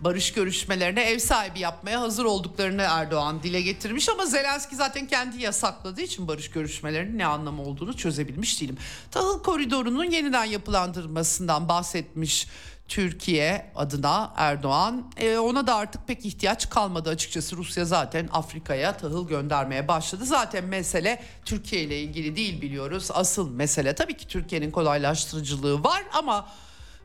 barış görüşmelerine ev sahibi yapmaya hazır olduklarını Erdoğan dile getirmiş. Ama Zelenski zaten kendi yasakladığı için barış görüşmelerinin ne anlamı olduğunu çözebilmiş değilim. Tahıl koridorunun yeniden yapılandırılmasından bahsetmiş Türkiye adına Erdoğan. E, ona da artık pek ihtiyaç kalmadı açıkçası. Rusya zaten Afrika'ya tahıl göndermeye başladı. Zaten mesele Türkiye ile ilgili değil biliyoruz. Asıl mesele tabii ki Türkiye'nin kolaylaştırıcılığı var ama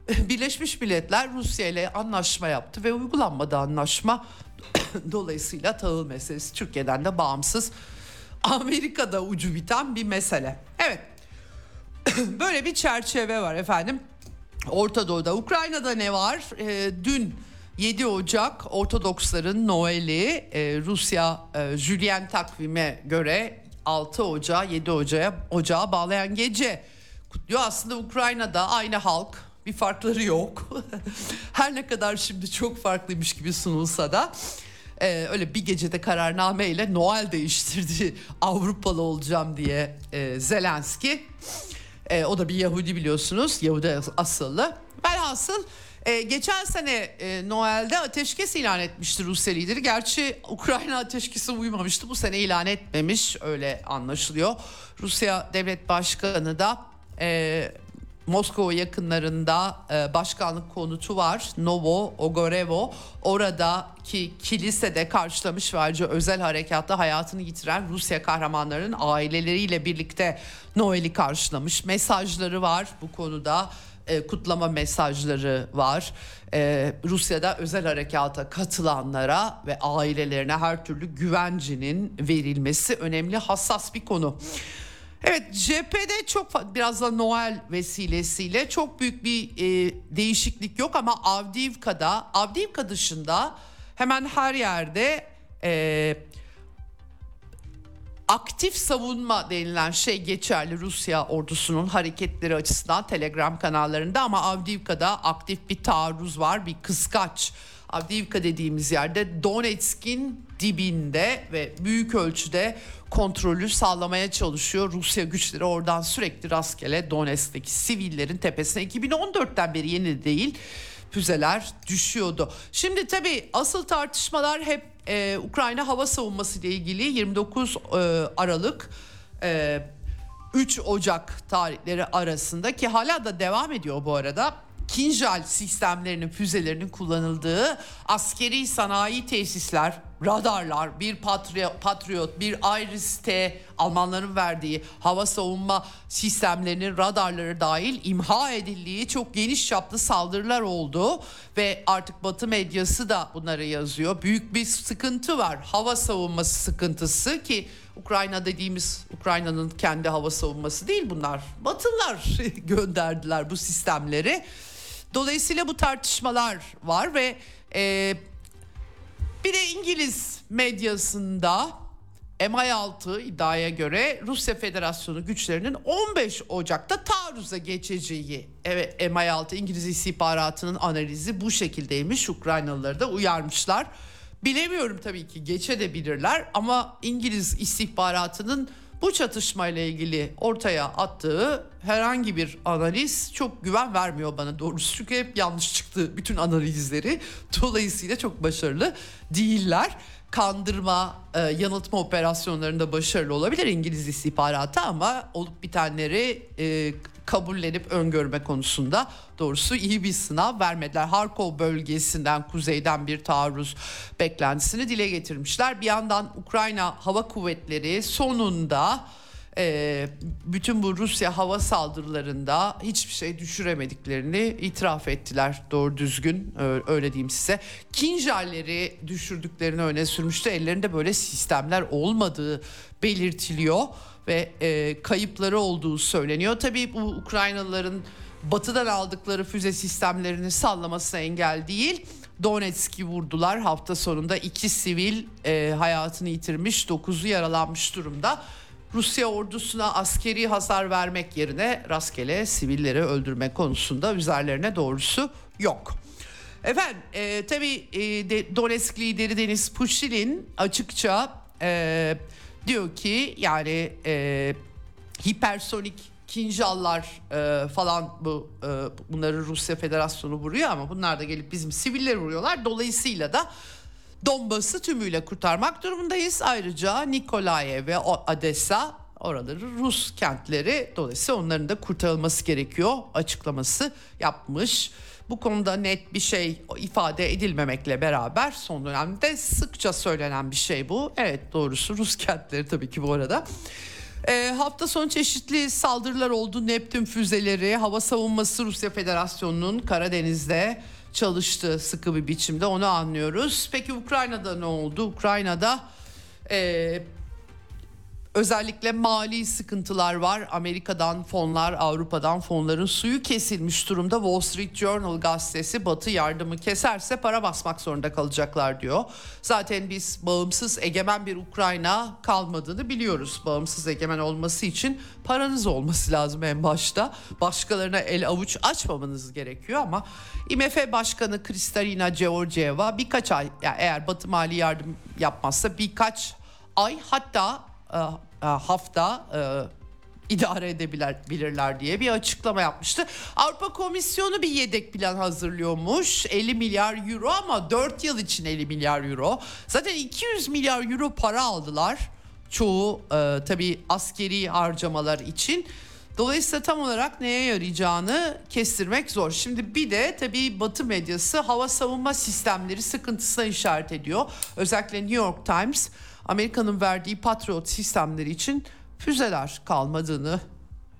Birleşmiş Milletler Rusya ile anlaşma yaptı ve uygulanmadı anlaşma. Dolayısıyla tahıl meselesi Türkiye'den de bağımsız. Amerika'da ucu biten bir mesele. Evet. Böyle bir çerçeve var efendim. Orta Doğu'da. Ukrayna'da ne var? Ee, dün 7 Ocak Ortodoksların Noel'i e, Rusya e, Julian takvime göre 6 Ocağı 7 Ocağı, Ocağı bağlayan gece kutluyor. Aslında Ukrayna'da aynı halk Bir farkları yok. Her ne kadar şimdi çok farklıymış gibi sunulsa da e, öyle bir gecede kararnameyle Noel değiştirdi Avrupalı olacağım diye e, Zelenski. E, o da bir Yahudi biliyorsunuz. Yahudi asıllı. Velhasıl e, geçen sene e, Noel'de ateşkes ilan etmişti Rusya lideri. Gerçi Ukrayna ateşkesi uymamıştı. Bu sene ilan etmemiş öyle anlaşılıyor. Rusya devlet başkanı da e, Moskova yakınlarında e, başkanlık konutu var. Novo Ogorevo. Oradaki kilisede karşılamış ve özel harekatta hayatını yitiren Rusya kahramanlarının aileleriyle birlikte Noel'i karşılamış. Mesajları var bu konuda. E, kutlama mesajları var. E, Rusya'da özel harekata katılanlara ve ailelerine her türlü güvencinin verilmesi önemli hassas bir konu. Evet cephede çok biraz da Noel vesilesiyle çok büyük bir e, değişiklik yok ama Avdiivka'da Avdiivka dışında hemen her yerde e, aktif savunma denilen şey geçerli Rusya ordusunun hareketleri açısından Telegram kanallarında ama Avdiivka'da aktif bir taarruz var bir kıskaç. Avdiivka dediğimiz yerde Donetsk'in dibinde ve büyük ölçüde kontrolü sağlamaya çalışıyor. Rusya güçleri oradan sürekli rastgele Donetsk'teki sivillerin tepesine 2014'ten beri yeni değil füzeler düşüyordu. Şimdi tabii asıl tartışmalar hep e, Ukrayna hava savunması ile ilgili 29 e, Aralık e, 3 Ocak tarihleri arasında ki hala da devam ediyor bu arada. Kinjal sistemlerinin füzelerinin kullanıldığı askeri sanayi tesisler, radarlar, bir Patriot, bir Iris-T Almanların verdiği hava savunma sistemlerinin radarları dahil imha edildiği çok geniş çaplı saldırılar oldu ve artık Batı medyası da bunları yazıyor. Büyük bir sıkıntı var. Hava savunması sıkıntısı ki Ukrayna dediğimiz Ukrayna'nın kendi hava savunması değil bunlar. Batılılar gönderdiler bu sistemleri. Dolayısıyla bu tartışmalar var ve e, bir de İngiliz medyasında MI6 iddiaya göre Rusya Federasyonu güçlerinin 15 Ocak'ta taarruza geçeceği. Evet MI6 İngiliz istihbaratının analizi bu şekildeymiş. Ukraynalıları da uyarmışlar. Bilemiyorum tabii ki geçebilirler ama İngiliz istihbaratının bu çatışmayla ilgili ortaya attığı herhangi bir analiz çok güven vermiyor bana doğrusu. Çünkü hep yanlış çıktı bütün analizleri. Dolayısıyla çok başarılı değiller. Kandırma, e, yanıltma operasyonlarında başarılı olabilir İngiliz istihbaratı ama olup bitenleri e, kabullenip öngörme konusunda doğrusu iyi bir sınav vermediler. Harkov bölgesinden kuzeyden bir taarruz beklentisini dile getirmişler. Bir yandan Ukrayna Hava Kuvvetleri sonunda e, bütün bu Rusya hava saldırılarında hiçbir şey düşüremediklerini itiraf ettiler doğru düzgün öyle diyeyim size. Kinjalleri düşürdüklerini öne sürmüştü. Ellerinde böyle sistemler olmadığı belirtiliyor ve e, kayıpları olduğu söyleniyor. Tabii bu Ukraynalıların batıdan aldıkları füze sistemlerini sallamasına engel değil. Donetsk'i vurdular. Hafta sonunda iki sivil e, hayatını yitirmiş, dokuzu yaralanmış durumda. Rusya ordusuna askeri hasar vermek yerine rastgele sivilleri öldürme konusunda üzerlerine doğrusu yok. Efendim e, tabii e, Donetsk lideri Deniz Pushilin açıkça e, diyor ki yani e, hipersonik kinjallar e, falan bu e, bunları Rusya Federasyonu vuruyor ama bunlar da gelip bizim sivilleri vuruyorlar. Dolayısıyla da Donbas'ı tümüyle kurtarmak durumundayız. Ayrıca Nikolayev ve Odessa oraları Rus kentleri dolayısıyla onların da kurtarılması gerekiyor açıklaması yapmış. Bu konuda net bir şey ifade edilmemekle beraber son dönemde sıkça söylenen bir şey bu. Evet doğrusu Rus kentleri tabii ki bu arada. E, hafta sonu çeşitli saldırılar oldu. Neptün füzeleri, hava savunması Rusya Federasyonu'nun Karadeniz'de çalıştı sıkı bir biçimde onu anlıyoruz. Peki Ukrayna'da ne oldu? Ukrayna'da e, Özellikle mali sıkıntılar var. Amerika'dan fonlar, Avrupa'dan fonların suyu kesilmiş durumda. Wall Street Journal gazetesi Batı yardımı keserse para basmak zorunda kalacaklar diyor. Zaten biz bağımsız egemen bir Ukrayna kalmadığını biliyoruz. Bağımsız egemen olması için paranız olması lazım en başta. Başkalarına el avuç açmamanız gerekiyor ama IMF Başkanı Kristalina Georgieva birkaç ay yani eğer Batı mali yardım yapmazsa birkaç ay hatta e, hafta e, idare edebilirler diye bir açıklama yapmıştı. Avrupa Komisyonu bir yedek plan hazırlıyormuş. 50 milyar euro ama 4 yıl için 50 milyar euro. Zaten 200 milyar euro para aldılar. Çoğu e, tabii askeri harcamalar için. Dolayısıyla tam olarak neye yarayacağını kestirmek zor. Şimdi bir de tabii Batı medyası hava savunma sistemleri sıkıntısına işaret ediyor. Özellikle New York Times Amerika'nın verdiği Patriot sistemleri için füzeler kalmadığını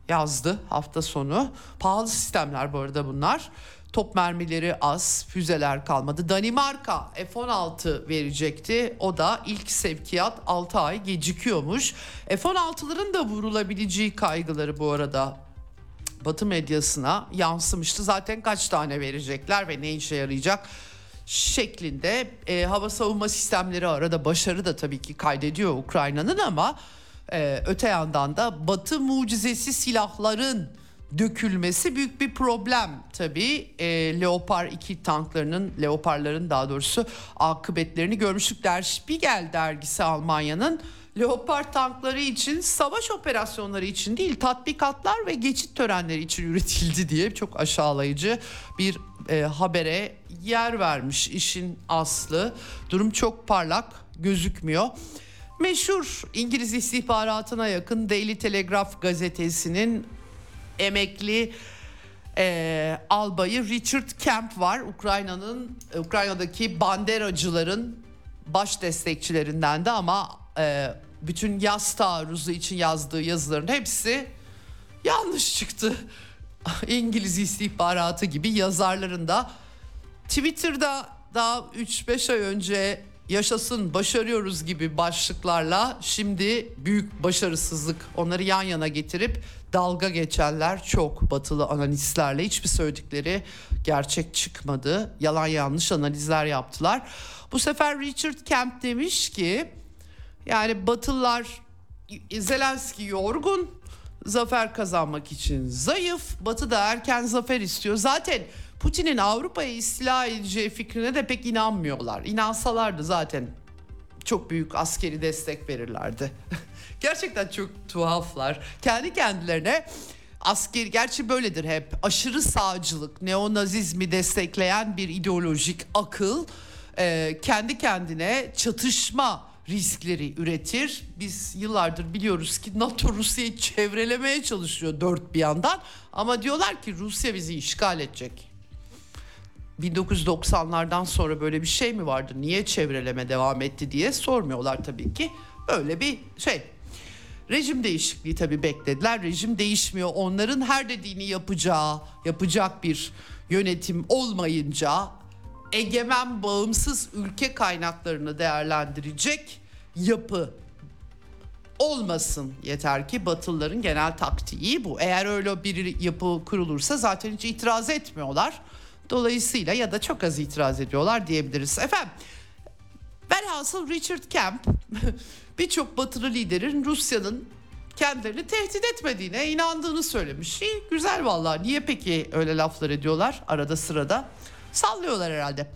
yazdı hafta sonu. Pahalı sistemler bu arada bunlar. Top mermileri az, füzeler kalmadı. Danimarka F-16 verecekti. O da ilk sevkiyat 6 ay gecikiyormuş. F-16'ların da vurulabileceği kaygıları bu arada Batı medyasına yansımıştı. Zaten kaç tane verecekler ve ne işe yarayacak şeklinde e, hava savunma sistemleri arada başarı da tabii ki kaydediyor Ukrayna'nın ama e, öte yandan da Batı mucizesi silahların dökülmesi büyük bir problem tabii. E, Leopard 2 tanklarının, Leopardların daha doğrusu akıbetlerini görmüştük. Der Spiegel dergisi Almanya'nın Leopard tankları için savaş operasyonları için değil tatbikatlar ve geçit törenleri için üretildi diye çok aşağılayıcı bir e, habere yer vermiş işin aslı. Durum çok parlak gözükmüyor. Meşhur İngiliz istihbaratına yakın Daily Telegraph gazetesinin emekli e, albayı Richard Kemp var. Ukrayna'nın Ukrayna'daki banderacıların baş destekçilerinden de ama e, bütün yaz taarruzu için yazdığı yazıların hepsi yanlış çıktı. İngiliz istihbaratı gibi yazarların da Twitter'da daha 3-5 ay önce yaşasın başarıyoruz gibi başlıklarla şimdi büyük başarısızlık onları yan yana getirip dalga geçenler çok batılı analistlerle hiçbir söyledikleri gerçek çıkmadı. Yalan yanlış analizler yaptılar. Bu sefer Richard Kemp demiş ki yani Batılılar Zelenski yorgun, zafer kazanmak için zayıf. Batı da erken zafer istiyor. Zaten Putin'in Avrupa'yı istila edeceği fikrine de pek inanmıyorlar. İnansalardı zaten çok büyük askeri destek verirlerdi. Gerçekten çok tuhaflar. Kendi kendilerine asker gerçi böyledir hep aşırı sağcılık, neonazizmi destekleyen bir ideolojik akıl kendi kendine çatışma riskleri üretir. Biz yıllardır biliyoruz ki NATO Rusya'yı çevrelemeye çalışıyor dört bir yandan ama diyorlar ki Rusya bizi işgal edecek. 1990'lardan sonra böyle bir şey mi vardı? Niye çevreleme devam etti diye sormuyorlar tabii ki. Öyle bir şey. Rejim değişikliği tabii beklediler. Rejim değişmiyor. Onların her dediğini yapacağı, yapacak bir yönetim olmayınca egemen bağımsız ülke kaynaklarını değerlendirecek yapı olmasın yeter ki Batılıların genel taktiği bu. Eğer öyle bir yapı kurulursa zaten hiç itiraz etmiyorlar. Dolayısıyla ya da çok az itiraz ediyorlar diyebiliriz. Efendim velhasıl Richard Kemp birçok batılı liderin Rusya'nın kendilerini tehdit etmediğine inandığını söylemiş. İyi, güzel vallahi. Niye peki öyle laflar ediyorlar arada sırada? Sallıyorlar herhalde.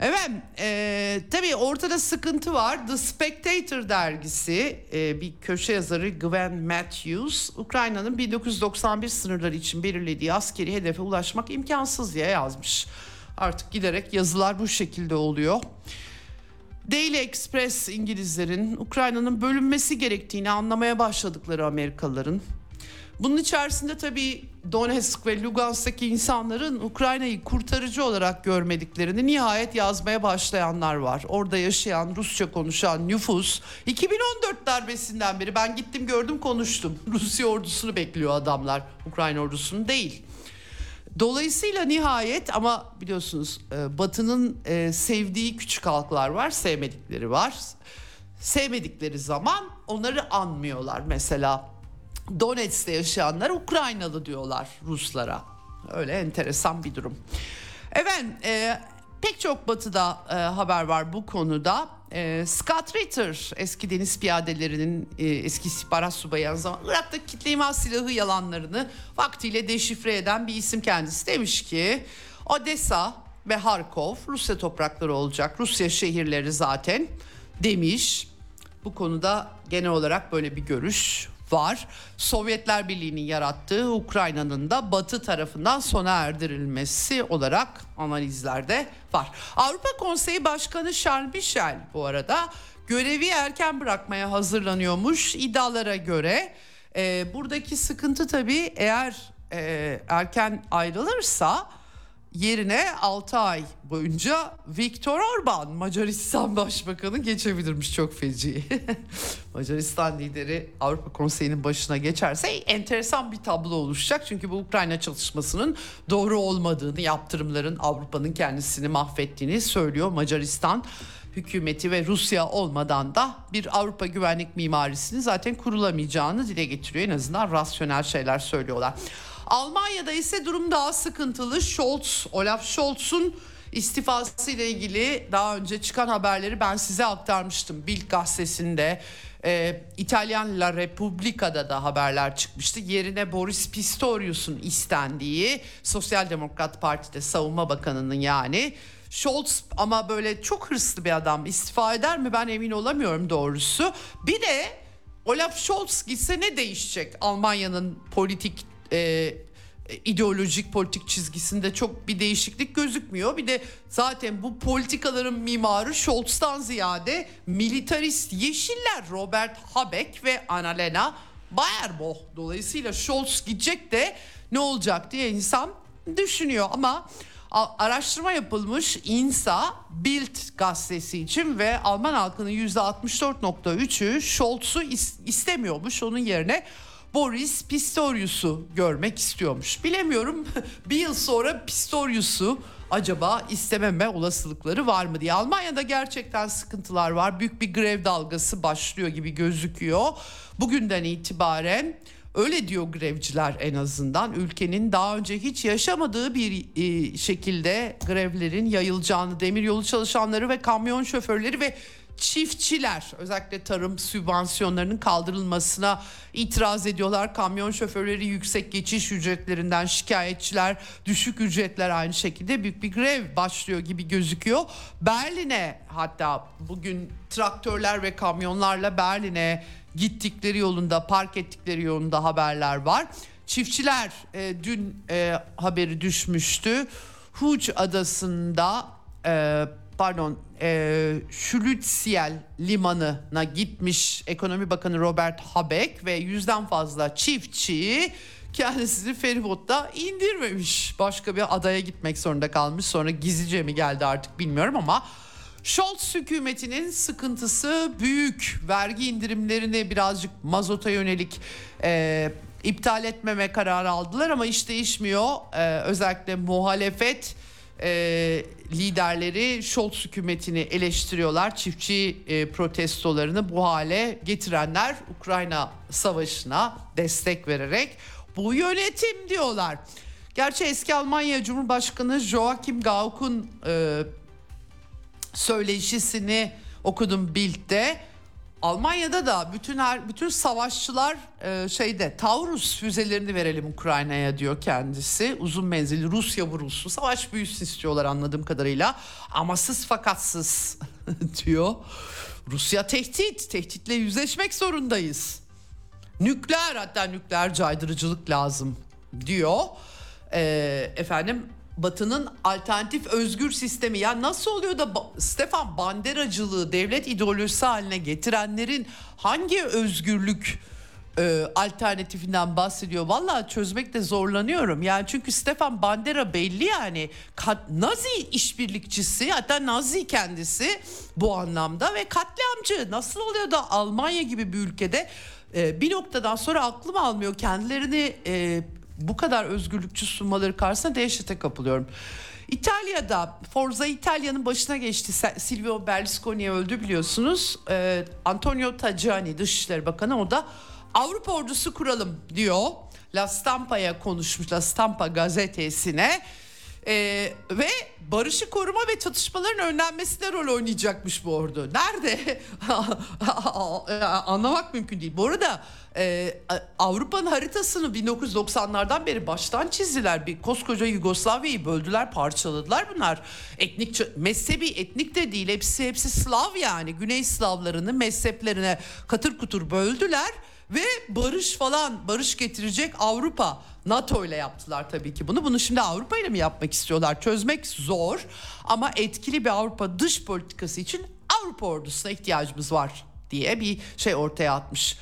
Evet, e, tabii ortada sıkıntı var. The Spectator dergisi e, bir köşe yazarı Gwen Matthews, Ukrayna'nın 1991 sınırları için belirlediği askeri hedefe ulaşmak imkansız diye yazmış. Artık giderek yazılar bu şekilde oluyor. Daily Express İngilizlerin Ukrayna'nın bölünmesi gerektiğini anlamaya başladıkları Amerikalıların bunun içerisinde tabii Donetsk ve Lugansk'taki insanların Ukrayna'yı kurtarıcı olarak görmediklerini nihayet yazmaya başlayanlar var. Orada yaşayan, Rusça konuşan nüfus 2014 darbesinden beri ben gittim gördüm konuştum. Rusya ordusunu bekliyor adamlar, Ukrayna ordusunu değil. Dolayısıyla nihayet ama biliyorsunuz e, Batı'nın e, sevdiği küçük halklar var, sevmedikleri var sevmedikleri zaman onları anmıyorlar. Mesela Donetsk'te yaşayanlar Ukraynalı diyorlar Ruslara. Öyle enteresan bir durum. Evet, e, pek çok batıda e, haber var bu konuda. E, Scott Ritter eski deniz piyadelerinin e, eski istihbarat subayı aynı zamanda Irak'ta kitle imha silahı yalanlarını vaktiyle deşifre eden bir isim kendisi. Demiş ki Odessa ve Harkov Rusya toprakları olacak. Rusya şehirleri zaten demiş. Bu konuda genel olarak böyle bir görüş var. Sovyetler Birliği'nin yarattığı Ukrayna'nın da Batı tarafından sona erdirilmesi olarak analizlerde var. Avrupa Konseyi Başkanı Charles Michel bu arada görevi erken bırakmaya hazırlanıyormuş iddialara göre. E, buradaki sıkıntı tabii eğer e, erken ayrılırsa yerine 6 ay boyunca Viktor Orban Macaristan Başbakanı geçebilirmiş çok feci. Macaristan lideri Avrupa Konseyi'nin başına geçerse enteresan bir tablo oluşacak. Çünkü bu Ukrayna çalışmasının doğru olmadığını, yaptırımların Avrupa'nın kendisini mahvettiğini söylüyor Macaristan hükümeti ve Rusya olmadan da bir Avrupa güvenlik mimarisini zaten kurulamayacağını dile getiriyor. En azından rasyonel şeyler söylüyorlar. Almanya'da ise durum daha sıkıntılı. Scholz, Olaf Scholz'un istifası ile ilgili daha önce çıkan haberleri ben size aktarmıştım. Bild gazetesinde e, İtalyan La Repubblica'da da haberler çıkmıştı. Yerine Boris Pistorius'un istendiği Sosyal Demokrat Parti'de savunma bakanının yani Scholz ama böyle çok hırslı bir adam istifa eder mi ben emin olamıyorum doğrusu. Bir de Olaf Scholz gitse ne değişecek Almanya'nın politik e, ideolojik politik çizgisinde çok bir değişiklik gözükmüyor. Bir de zaten bu politikaların mimarı Scholz'tan ziyade militarist yeşiller Robert Habeck ve Annalena Baerbock. Dolayısıyla Scholz gidecek de ne olacak diye insan düşünüyor ama araştırma yapılmış INSA Bild gazetesi için ve Alman halkının %64.3'ü Scholz'u istemiyormuş. Onun yerine Boris Pistorius'u görmek istiyormuş. Bilemiyorum bir yıl sonra Pistorius'u acaba istememe olasılıkları var mı diye. Almanya'da gerçekten sıkıntılar var. Büyük bir grev dalgası başlıyor gibi gözüküyor. Bugünden itibaren öyle diyor grevciler en azından ülkenin daha önce hiç yaşamadığı bir e, şekilde grevlerin yayılacağını, demiryolu çalışanları ve kamyon şoförleri ve çiftçiler özellikle tarım sübvansiyonlarının kaldırılmasına itiraz ediyorlar. Kamyon şoförleri yüksek geçiş ücretlerinden şikayetçiler, düşük ücretler aynı şekilde büyük bir grev başlıyor gibi gözüküyor. Berlin'e hatta bugün traktörler ve kamyonlarla Berlin'e gittikleri yolunda, park ettikleri yolunda haberler var. Çiftçiler e, dün e, haberi düşmüştü. Huc adasında e, pardon e, Şülütsiel limanına gitmiş ekonomi bakanı Robert Habeck ve yüzden fazla çiftçi kendisini feribotta indirmemiş. Başka bir adaya gitmek zorunda kalmış. Sonra gizlice mi geldi artık bilmiyorum ama Scholz hükümetinin sıkıntısı büyük. Vergi indirimlerini birazcık mazota yönelik e, iptal etmeme kararı aldılar ama iş değişmiyor. E, özellikle muhalefet e, liderleri Scholz hükümetini eleştiriyorlar. Çiftçi e, protestolarını bu hale getirenler Ukrayna savaşına destek vererek bu yönetim diyorlar. Gerçi eski Almanya Cumhurbaşkanı Joachim Gauck'un e, söyleşisini okudum Bild'de. Almanya'da da bütün her bütün savaşçılar e, şeyde Taurus füzelerini verelim Ukrayna'ya diyor kendisi. Uzun menzilli Rusya vurulsun. Savaş büyüsün istiyorlar anladığım kadarıyla. Amasız fakatsız diyor. Rusya tehdit. Tehditle yüzleşmek zorundayız. Nükleer hatta nükleer caydırıcılık lazım diyor. E, efendim Batı'nın alternatif özgür sistemi ya nasıl oluyor da Stefan Banderacılığı devlet ideolojisi haline getirenlerin hangi özgürlük e, alternatifinden bahsediyor. Vallahi çözmekte zorlanıyorum. Yani çünkü Stefan Bandera belli yani Nazi işbirlikçisi hatta Nazi kendisi bu anlamda ve katliamcı. Nasıl oluyor da Almanya gibi bir ülkede e, bir noktadan sonra aklım almıyor kendilerini e, bu kadar özgürlükçü sunmaları karşısında dehşete kapılıyorum. İtalya'da Forza İtalya'nın başına geçti. Silvio Berlusconi öldü biliyorsunuz. Ee, Antonio Tajani Dışişleri Bakanı o da Avrupa ordusu kuralım diyor. La Stampa'ya konuşmuş La Stampa gazetesine. Ee, ve barışı koruma ve çatışmaların önlenmesine rol oynayacakmış bu ordu. Nerede? Anlamak mümkün değil. Bu arada e, Avrupa'nın haritasını 1990'lardan beri baştan çizdiler. Bir koskoca Yugoslavya'yı böldüler, parçaladılar bunlar. Etnik, mezhebi etnik de değil. Hepsi hepsi Slav yani. Güney Slavlarını mezheplerine katır kutur böldüler ve barış falan barış getirecek Avrupa NATO ile yaptılar tabii ki bunu. Bunu şimdi Avrupa ile mi yapmak istiyorlar? Çözmek zor ama etkili bir Avrupa dış politikası için Avrupa ordusuna ihtiyacımız var diye bir şey ortaya atmış.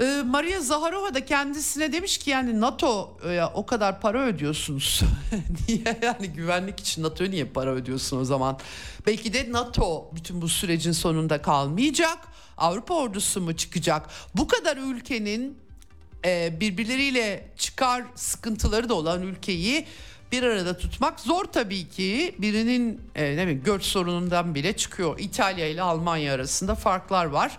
Ee, Maria Zaharova da kendisine demiş ki yani NATO'ya o kadar para ödüyorsunuz. niye yani güvenlik için NATO'ya niye para ödüyorsun o zaman? Belki de NATO bütün bu sürecin sonunda kalmayacak. Avrupa ordusu mu çıkacak? Bu kadar ülkenin e, birbirleriyle çıkar sıkıntıları da olan ülkeyi bir arada tutmak zor tabii ki. Birinin e, ne bileyim göç sorunundan bile çıkıyor. İtalya ile Almanya arasında farklar var.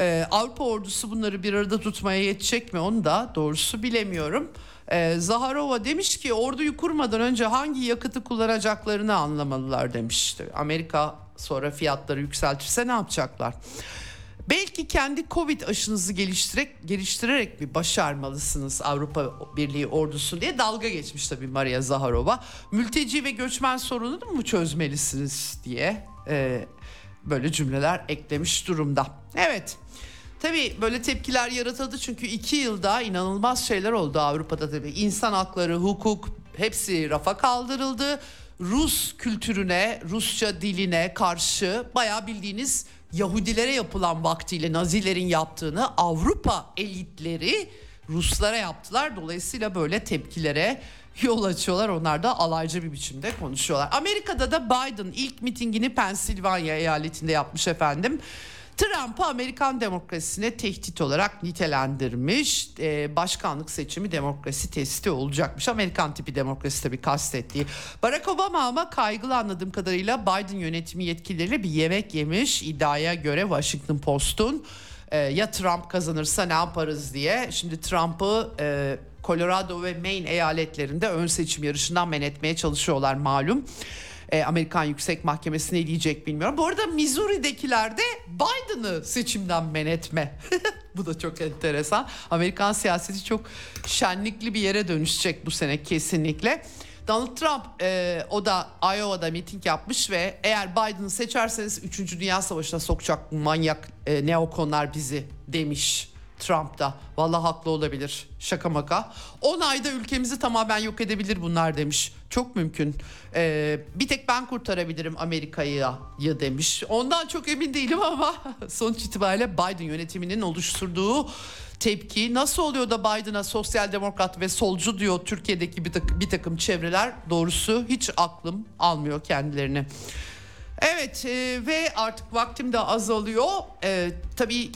Ee, Avrupa ordusu bunları bir arada tutmaya yetecek mi onu da doğrusu bilemiyorum. Ee, Zaharova demiş ki orduyu kurmadan önce hangi yakıtı kullanacaklarını anlamalılar demişti. Amerika sonra fiyatları yükseltirse ne yapacaklar? Belki kendi Covid aşınızı geliştirerek, geliştirerek bir başarmalısınız Avrupa Birliği ordusu diye dalga geçmiş tabii Maria Zaharova. Mülteci ve göçmen sorununu mu çözmelisiniz diye e, böyle cümleler eklemiş durumda. Evet. Tabii böyle tepkiler yaratıldı çünkü iki yılda inanılmaz şeyler oldu Avrupa'da tabii. İnsan hakları, hukuk hepsi rafa kaldırıldı. Rus kültürüne, Rusça diline karşı bayağı bildiğiniz Yahudilere yapılan vaktiyle Nazilerin yaptığını Avrupa elitleri Ruslara yaptılar. Dolayısıyla böyle tepkilere yol açıyorlar. Onlar da alaycı bir biçimde konuşuyorlar. Amerika'da da Biden ilk mitingini Pensilvanya eyaletinde yapmış efendim. Trump'ı Amerikan demokrasisine tehdit olarak nitelendirmiş. Ee, başkanlık seçimi demokrasi testi olacakmış. Amerikan tipi demokrasi tabii kastettiği. Barack Obama ama kaygılı anladığım kadarıyla Biden yönetimi yetkilileriyle bir yemek yemiş. iddiaya göre Washington Post'un e, ya Trump kazanırsa ne yaparız diye. Şimdi Trump'ı e, Colorado ve Maine eyaletlerinde ön seçim yarışından men etmeye çalışıyorlar malum e, Amerikan Yüksek Mahkemesi ne diyecek bilmiyorum. Bu arada Missouri'dekiler de Biden'ı seçimden men etme. bu da çok enteresan. Amerikan siyaseti çok şenlikli bir yere dönüşecek bu sene kesinlikle. Donald Trump e, o da Iowa'da miting yapmış ve eğer Biden'ı seçerseniz 3. Dünya Savaşı'na sokacak manyak e, neokonlar bizi demiş. Trump da. Vallahi haklı olabilir. Şaka maka. 10 ayda ülkemizi tamamen yok edebilir bunlar demiş. Çok mümkün. Ee, bir tek ben kurtarabilirim Amerika'yı demiş. Ondan çok emin değilim ama sonuç itibariyle Biden yönetiminin oluşturduğu tepki nasıl oluyor da Biden'a sosyal demokrat ve solcu diyor Türkiye'deki bir takım, bir takım çevreler doğrusu hiç aklım almıyor kendilerini. Evet e, ve artık vaktim de azalıyor. E, tabii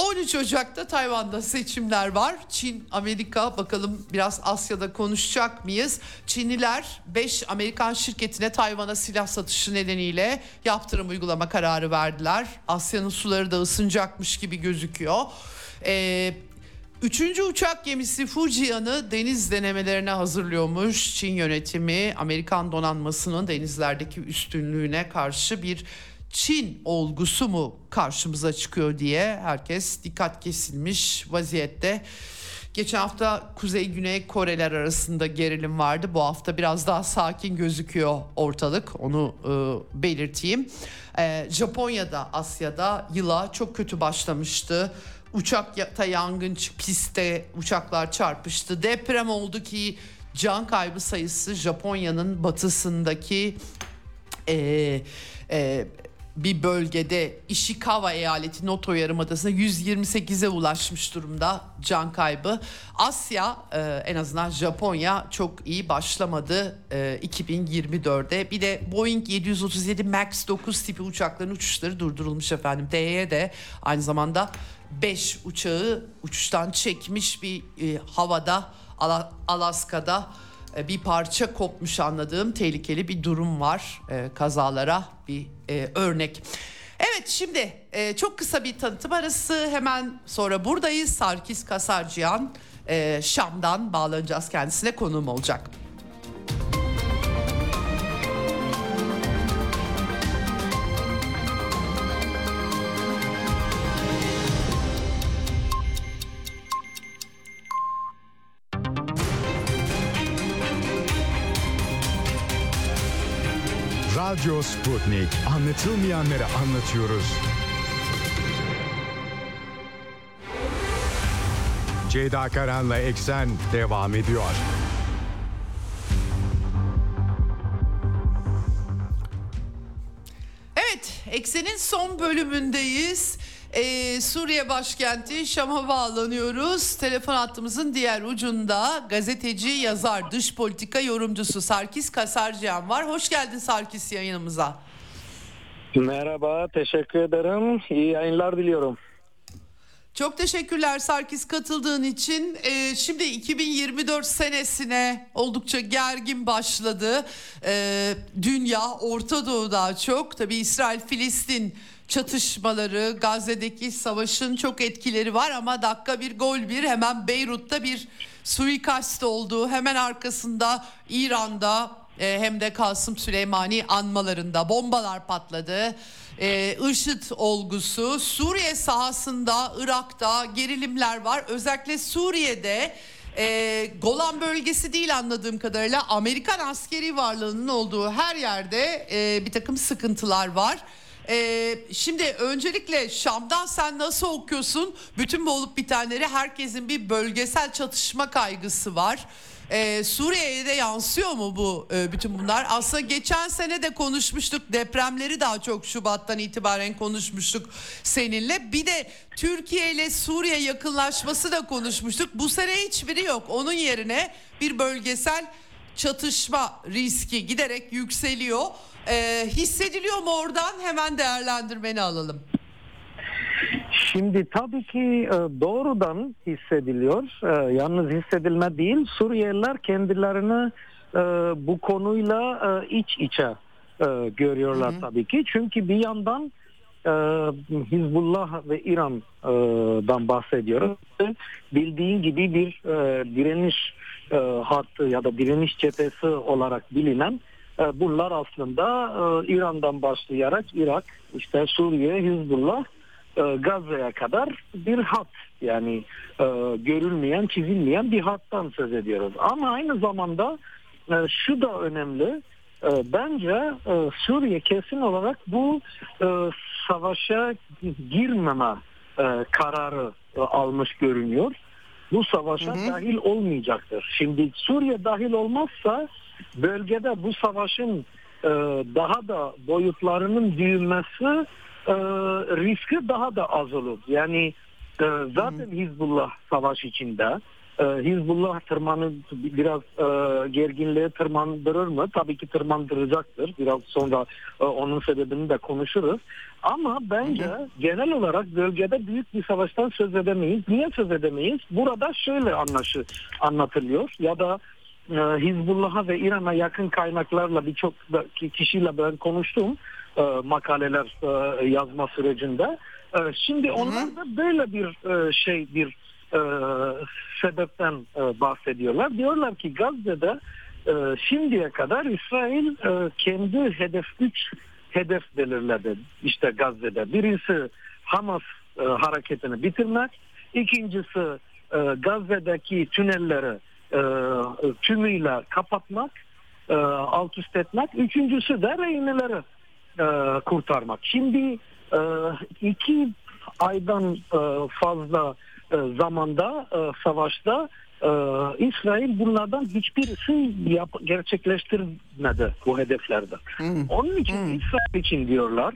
13 Ocak'ta Tayvan'da seçimler var. Çin, Amerika bakalım biraz Asya'da konuşacak mıyız? Çinliler 5 Amerikan şirketine Tayvan'a silah satışı nedeniyle yaptırım uygulama kararı verdiler. Asya'nın suları da ısınacakmış gibi gözüküyor. Ee, Üçüncü uçak gemisi Fujian'ı deniz denemelerine hazırlıyormuş. Çin yönetimi Amerikan donanmasının denizlerdeki üstünlüğüne karşı bir Çin olgusu mu karşımıza çıkıyor diye herkes dikkat kesilmiş vaziyette. Geçen hafta Kuzey Güney Koreler arasında gerilim vardı. Bu hafta biraz daha sakin gözüküyor ortalık. Onu e, belirteyim. E, Japonya'da Asya'da yıla çok kötü başlamıştı. Uçakta yangın pistte uçaklar çarpıştı. Deprem oldu ki can kaybı sayısı Japonya'nın batısındaki e, e, bir bölgede Ishikawa eyaleti Noto Yarımadası'na 128'e ulaşmış durumda can kaybı. Asya e, en azından Japonya çok iyi başlamadı e, 2024'de. Bir de Boeing 737 MAX 9 tipi uçakların uçuşları durdurulmuş efendim. DE de aynı zamanda 5 uçağı uçuştan çekmiş bir e, havada Alaska'da bir parça kopmuş anladığım tehlikeli bir durum var. E, kazalara bir e, örnek. Evet şimdi e, çok kısa bir tanıtım arası hemen sonra buradayız. Sarkis Kasarcıyan e, Şam'dan bağlanacağız kendisine konuğum olacak. Radyo Sputnik. Anlatılmayanları anlatıyoruz. Ceyda Karan'la Eksen devam ediyor. Evet, Eksen'in son bölümündeyiz. Ee, Suriye başkenti Şam'a bağlanıyoruz. Telefon hattımızın diğer ucunda gazeteci, yazar, dış politika yorumcusu Sarkis Kasarcıyan var. Hoş geldin Sarkis yayınımıza. Merhaba, teşekkür ederim. İyi yayınlar diliyorum. Çok teşekkürler Sarkis katıldığın için. Ee, şimdi 2024 senesine oldukça gergin başladı. Ee, dünya, Orta Doğu daha çok. Tabii İsrail-Filistin çatışmaları, Gazze'deki savaşın çok etkileri var ama dakika bir gol bir hemen Beyrut'ta bir suikast oldu. Hemen arkasında İran'da e, hem de Kasım Süleymani anmalarında bombalar patladı. E, IŞİD olgusu Suriye sahasında Irak'ta gerilimler var. Özellikle Suriye'de e, Golan bölgesi değil anladığım kadarıyla Amerikan askeri varlığının olduğu her yerde e, bir takım sıkıntılar var. Ee, şimdi öncelikle Şam'dan sen nasıl okuyorsun? Bütün bu olup bitenleri herkesin bir bölgesel çatışma kaygısı var. Ee, Suriye'ye de yansıyor mu bu e, bütün bunlar? Aslında geçen sene de konuşmuştuk depremleri daha çok Şubat'tan itibaren konuşmuştuk seninle. Bir de Türkiye ile Suriye yakınlaşması da konuşmuştuk. Bu sene hiçbiri yok. Onun yerine bir bölgesel çatışma riski giderek yükseliyor. Ee, hissediliyor mu oradan? Hemen değerlendirmeni alalım. Şimdi tabii ki e, doğrudan hissediliyor. E, yalnız hissedilme değil. Suriyeliler kendilerini e, bu konuyla iç içe görüyorlar hı hı. tabii ki. Çünkü bir yandan Hizbullah ve İran'dan bahsediyoruz. Bildiğin gibi bir direniş hattı ya da direniş cephesi olarak bilinen bunlar aslında İran'dan başlayarak Irak, işte Suriye, Hizbullah e, Gazze'ye kadar bir hat yani e, görülmeyen çizilmeyen bir hattan söz ediyoruz. Ama aynı zamanda e, şu da önemli e, bence e, Suriye kesin olarak bu e, savaşa girmeme e, kararı e, almış görünüyor. Bu savaşa hı hı. dahil olmayacaktır. Şimdi Suriye dahil olmazsa bölgede bu savaşın e, daha da boyutlarının büyümesi e, riski daha da az olur. Yani e, zaten Hizbullah savaş içinde. E, Hizbullah tırmanı biraz e, gerginliğe tırmandırır mı? Tabii ki tırmandıracaktır. Biraz sonra e, onun sebebini de konuşuruz. Ama bence hı hı. genel olarak bölgede büyük bir savaştan söz edemeyiz. Niye söz edemeyiz? Burada şöyle anlaşı anlatılıyor ya da e, Hizbullah'a ve İran'a yakın kaynaklarla birçok kişiyle ben konuştum e, makaleler e, yazma sürecinde. E, şimdi onlar da böyle bir e, şey bir e, sebepten e, bahsediyorlar. Diyorlar ki Gazze'de e, şimdiye kadar İsrail e, kendi hedef 3 hedef belirledi işte Gazze'de. Birisi Hamas e, hareketini bitirmek, ikincisi e, Gazze'deki tünelleri e, tümüyle kapatmak, e, alt üst etmek, üçüncüsü de rehineleri e, kurtarmak. Şimdi e, iki aydan e, fazla e, zamanda e, savaşta e, İsrail bunlardan hiçbirisi yap, gerçekleştirmedi bu hedeflerde. Hmm. Onun için hmm. İsrail için diyorlar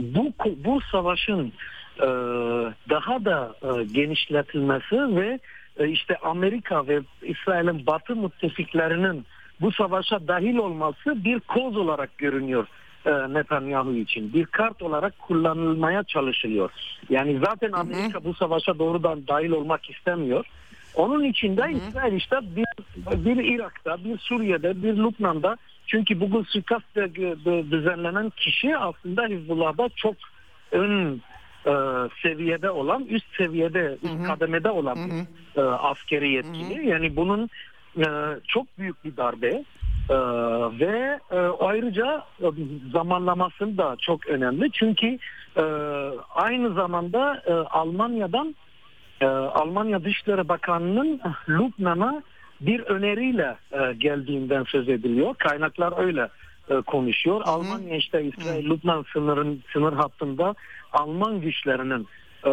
bu bu savaşın e, daha da e, genişletilmesi ve işte Amerika ve İsrail'in Batı müttefiklerinin bu savaşa dahil olması bir koz olarak görünüyor e, Netanyahu için. Bir kart olarak kullanılmaya çalışılıyor. Yani zaten Amerika bu savaşa doğrudan dahil olmak istemiyor. Onun içinde İsrail işte bir, bir Irak'ta, bir Suriye'de, bir Lübnan'da çünkü bugün suikast düzenlenen kişi aslında Hizbullah'da çok ön e, seviyede olan, üst seviyede, üst hı hı. kademede olan hı. E, askeri yetkili. Hı hı. Yani bunun e, çok büyük bir darbe. Ee, ve e, ayrıca e, zamanlaması da çok önemli çünkü e, aynı zamanda e, Almanya'dan e, Almanya Dışişleri Bakanı'nın Lübnan'a bir öneriyle e, geldiğinden söz ediliyor. Kaynaklar öyle e, konuşuyor. Hı-hı. Almanya işte İsrail-Lübnan sınırın sınır hattında Alman güçlerinin e, e,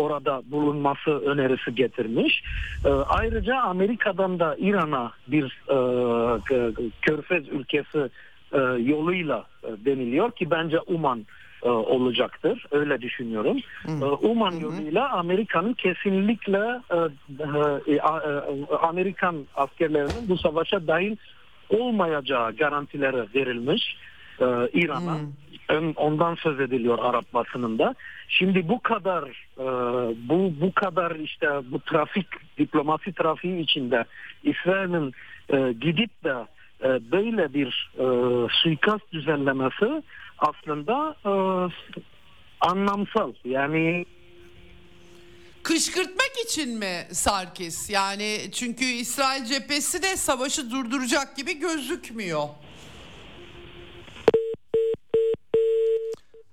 orada bulunması önerisi getirmiş. E, ayrıca Amerika'dan da İran'a bir e, körfez ülkesi e, yoluyla e, deniliyor ki bence Uman e, olacaktır. Öyle düşünüyorum. Hmm. Uman yoluyla Amerika'nın kesinlikle e, e, Amerikan askerlerinin bu savaşa dahil olmayacağı garantileri verilmiş İran'a. Hmm. Ondan söz ediliyor Arap basınında. Şimdi bu kadar bu bu kadar işte bu trafik diplomasi trafiği içinde İsrail'in gidip de böyle bir suikast düzenlemesi aslında e, anlamsal. Yani Kışkırtmak için mi Sarkis? Yani çünkü İsrail cephesi de savaşı durduracak gibi gözükmüyor.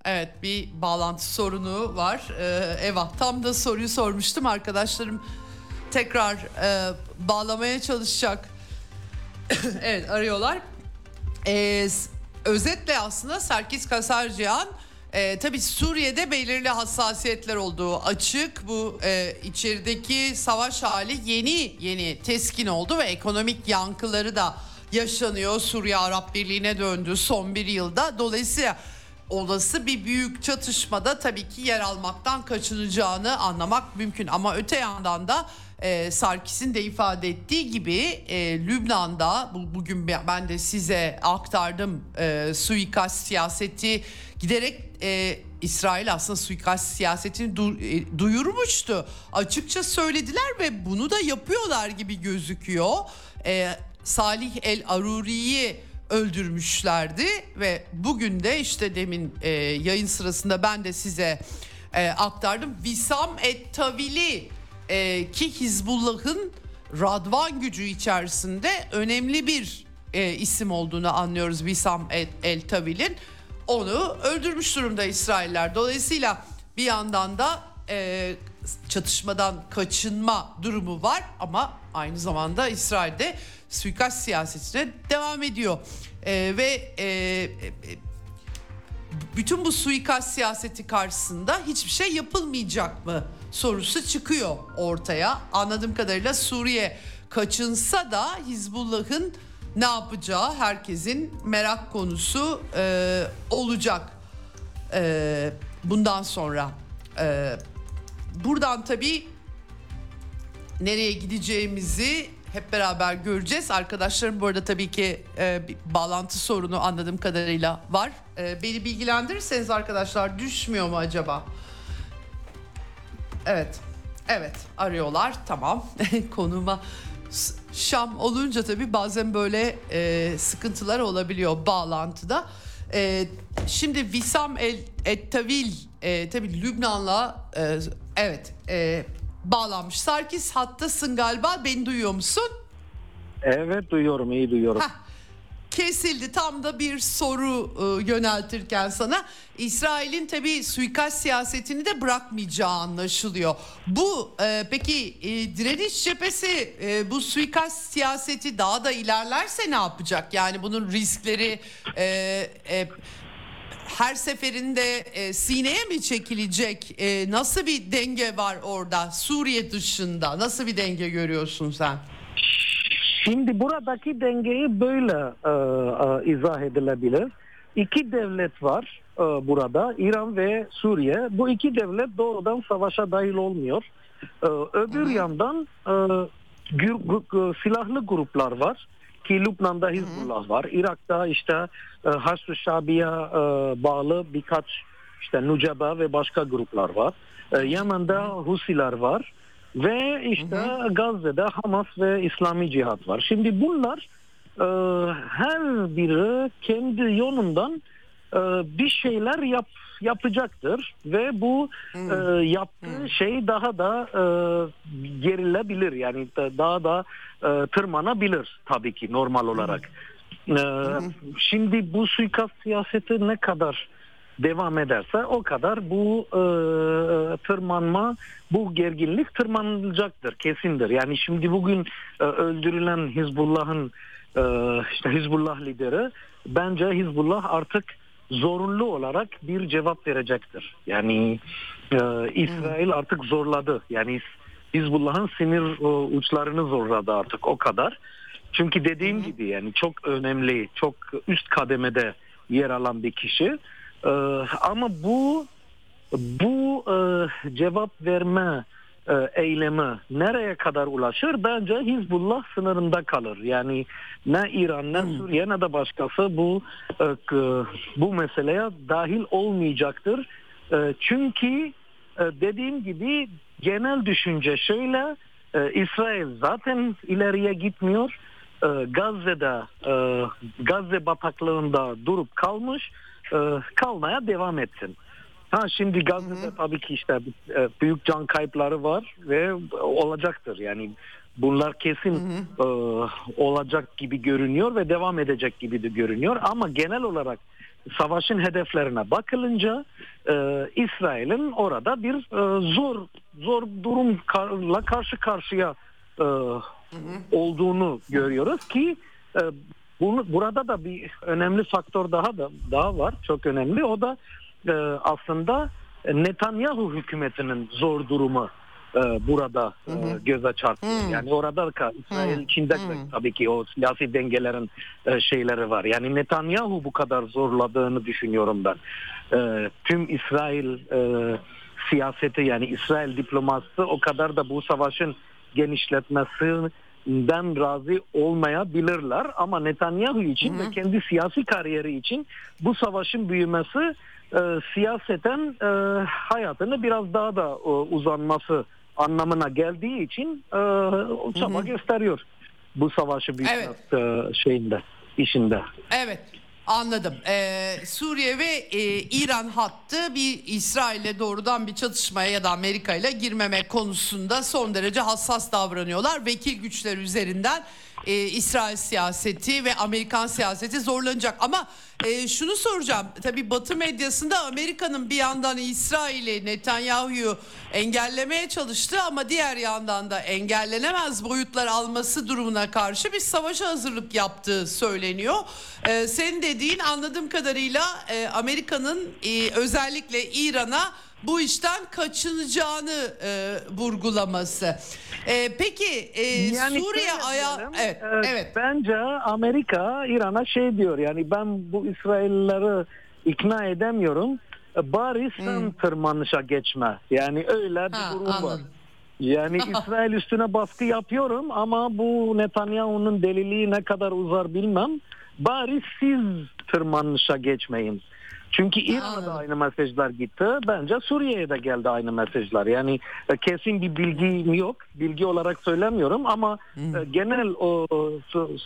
Evet bir bağlantı sorunu var. Ee, Eva tam da soruyu sormuştum arkadaşlarım tekrar e, bağlamaya çalışacak. evet arıyorlar. Ee, özetle aslında Serkis Kasarcihan e, tabii Suriye'de belirli hassasiyetler olduğu açık. Bu e, içerideki savaş hali yeni yeni teskin oldu ve ekonomik yankıları da yaşanıyor. Suriye Arap Birliği'ne döndü son bir yılda. Dolayısıyla olası bir büyük çatışmada tabii ki yer almaktan kaçınacağını anlamak mümkün. Ama öte yandan da e, Sarkis'in de ifade ettiği gibi e, Lübnan'da bu, bugün ben de size aktardım e, suikast siyaseti giderek e, İsrail aslında suikast siyasetini du, e, duyurmuştu. Açıkça söylediler ve bunu da yapıyorlar gibi gözüküyor. E, Salih El Aruri'yi öldürmüşlerdi ve bugün de işte demin e, yayın sırasında ben de size e, aktardım. Visam Et Tavili e, ki Hizbullah'ın Radvan gücü içerisinde önemli bir e, isim olduğunu anlıyoruz Visam El, El Tavil'in. Onu öldürmüş durumda İsrailler. Dolayısıyla bir yandan da e, çatışmadan kaçınma durumu var ama aynı zamanda İsrail'de suikast siyasetine devam ediyor. E, ve e, e, bütün bu suikast siyaseti karşısında hiçbir şey yapılmayacak mı sorusu çıkıyor ortaya. Anladığım kadarıyla Suriye kaçınsa da Hizbullah'ın ne yapacağı herkesin merak konusu e, olacak e, bundan sonra. E, buradan tabii nereye gideceğimizi hep beraber göreceğiz. Arkadaşlarım bu arada tabii ki e, bağlantı sorunu anladığım kadarıyla var. E, beni bilgilendirirseniz arkadaşlar düşmüyor mu acaba? Evet. Evet arıyorlar tamam konuma Şam olunca tabii bazen böyle e, sıkıntılar olabiliyor bağlantıda. E, şimdi Visam El Ettavil e, tabii Lübnan'la e, evet e, bağlanmış. Sarkis hattasın galiba beni duyuyor musun? Evet duyuyorum iyi duyuyorum. Heh, kesildi. Tam da bir soru e, yöneltirken sana. İsrail'in tabii suikast siyasetini de bırakmayacağı anlaşılıyor. Bu e, peki e, direniş cephesi e, bu suikast siyaseti daha da ilerlerse ne yapacak? Yani bunun riskleri e, e, her seferinde e, sineye mi çekilecek? E, nasıl bir denge var orada Suriye dışında? Nasıl bir denge görüyorsun sen? Şimdi buradaki dengeyi böyle e, e, izah edilebilir. İki devlet var e, burada, İran ve Suriye. Bu iki devlet doğrudan savaşa dahil olmuyor. E, öbür yandan e, silahlı gruplar var ki Lübnan'da Hizbullah var. Irak'ta işte e, Haçlı Şabi'ye e, bağlı birkaç işte Nucaba ve başka gruplar var. E, Yemen'de Husiler var. ve işte Gazze'de Hamas ve İslami Cihat var. Şimdi bunlar e, her biri kendi yolundan e, bir şeyler yap yapacaktır ve bu e, yaptığı şey daha da e, gerilebilir yani da- daha da e, tırmanabilir tabii ki normal olarak. E, Şimdi bu suikast siyaseti ne kadar devam ederse o kadar bu e, tırmanma, bu gerginlik tırmanılacaktır, kesindir. Yani şimdi bugün e, öldürülen Hizbullah'ın e, işte Hizbullah lideri bence Hizbullah artık zorunlu olarak bir cevap verecektir. Yani e, İsrail artık zorladı. Yani Hizbullah'ın sinir e, uçlarını zorladı artık o kadar. Çünkü dediğim gibi yani çok önemli, çok üst kademede yer alan bir kişi. Ee, ama bu bu e, cevap verme e, eylemi nereye kadar ulaşır? Bence Hizbullah sınırında kalır. Yani ne İran ne Suriye ne de başkası bu e, bu meseleye dahil olmayacaktır. E, çünkü e, dediğim gibi genel düşünce şöyle e, İsrail zaten ileriye gitmiyor. E, Gazze'de e, Gazze bataklığında durup kalmış e, kalmaya devam etsin. Ha şimdi Gazze'de tabii ki işte e, büyük can kayıpları var ve olacaktır. Yani bunlar kesin e, olacak gibi görünüyor ve devam edecek gibi de görünüyor. Ama genel olarak savaşın hedeflerine bakılınca e, İsrail'in orada bir e, zor zor durumla karşı karşıya e, olduğunu görüyoruz ki e, bunu, burada da bir önemli faktör daha da daha var çok önemli. O da e, aslında Netanyahu hükümetinin zor durumu e, burada e, göze çarpıyor. Yani orada ka- İsrail içinde de tabii ki o siyasi dengelerin e, şeyleri var. Yani Netanyahu bu kadar zorladığını düşünüyorum ben. Tüm İsrail siyaseti yani İsrail diplomasisi o kadar da bu savaşın genişletmesinden razı olmayabilirler ama Netanyahu için ve kendi siyasi kariyeri için bu savaşın büyümesi e, siyaseten e, hayatını biraz daha da e, uzanması anlamına geldiği için e, çaba gösteriyor bu savaşı büyütmek e, şeyinde işinde. Evet anladım. Ee, Suriye ve e, İran hattı bir İsrail'le doğrudan bir çatışmaya ya da Amerika ile girmeme konusunda son derece hassas davranıyorlar. Vekil güçler üzerinden e, İsrail siyaseti ve Amerikan siyaseti zorlanacak. Ama e, şunu soracağım. Tabii Batı medyasında Amerika'nın bir yandan İsrail'i Netanyahu'yu engellemeye çalıştı ama diğer yandan da engellenemez boyutlar alması durumuna karşı bir savaşa hazırlık yaptığı söyleniyor. E, senin dediğin anladığım kadarıyla e, Amerika'nın e, özellikle İran'a bu işten kaçınacağını e, vurgulaması. E, peki e, Yani Suriye diyelim, evet e, evet Bence Amerika İran'a şey diyor yani ben bu İsraillileri ikna edemiyorum. E, Bari sen tırmanışa geçme. Yani öyle bir Hmm. Ha, durum var. anladım. Yani İsrail üstüne baskı yapıyorum ama bu Netanyahu'nun deliliği ne kadar uzar bilmem. Bari siz tırmanışa geçmeyin. Çünkü İran'a da aynı mesajlar gitti. Bence Suriye'ye de geldi aynı mesajlar. Yani e, kesin bir bilgim yok. Bilgi olarak söylemiyorum ama e, genel o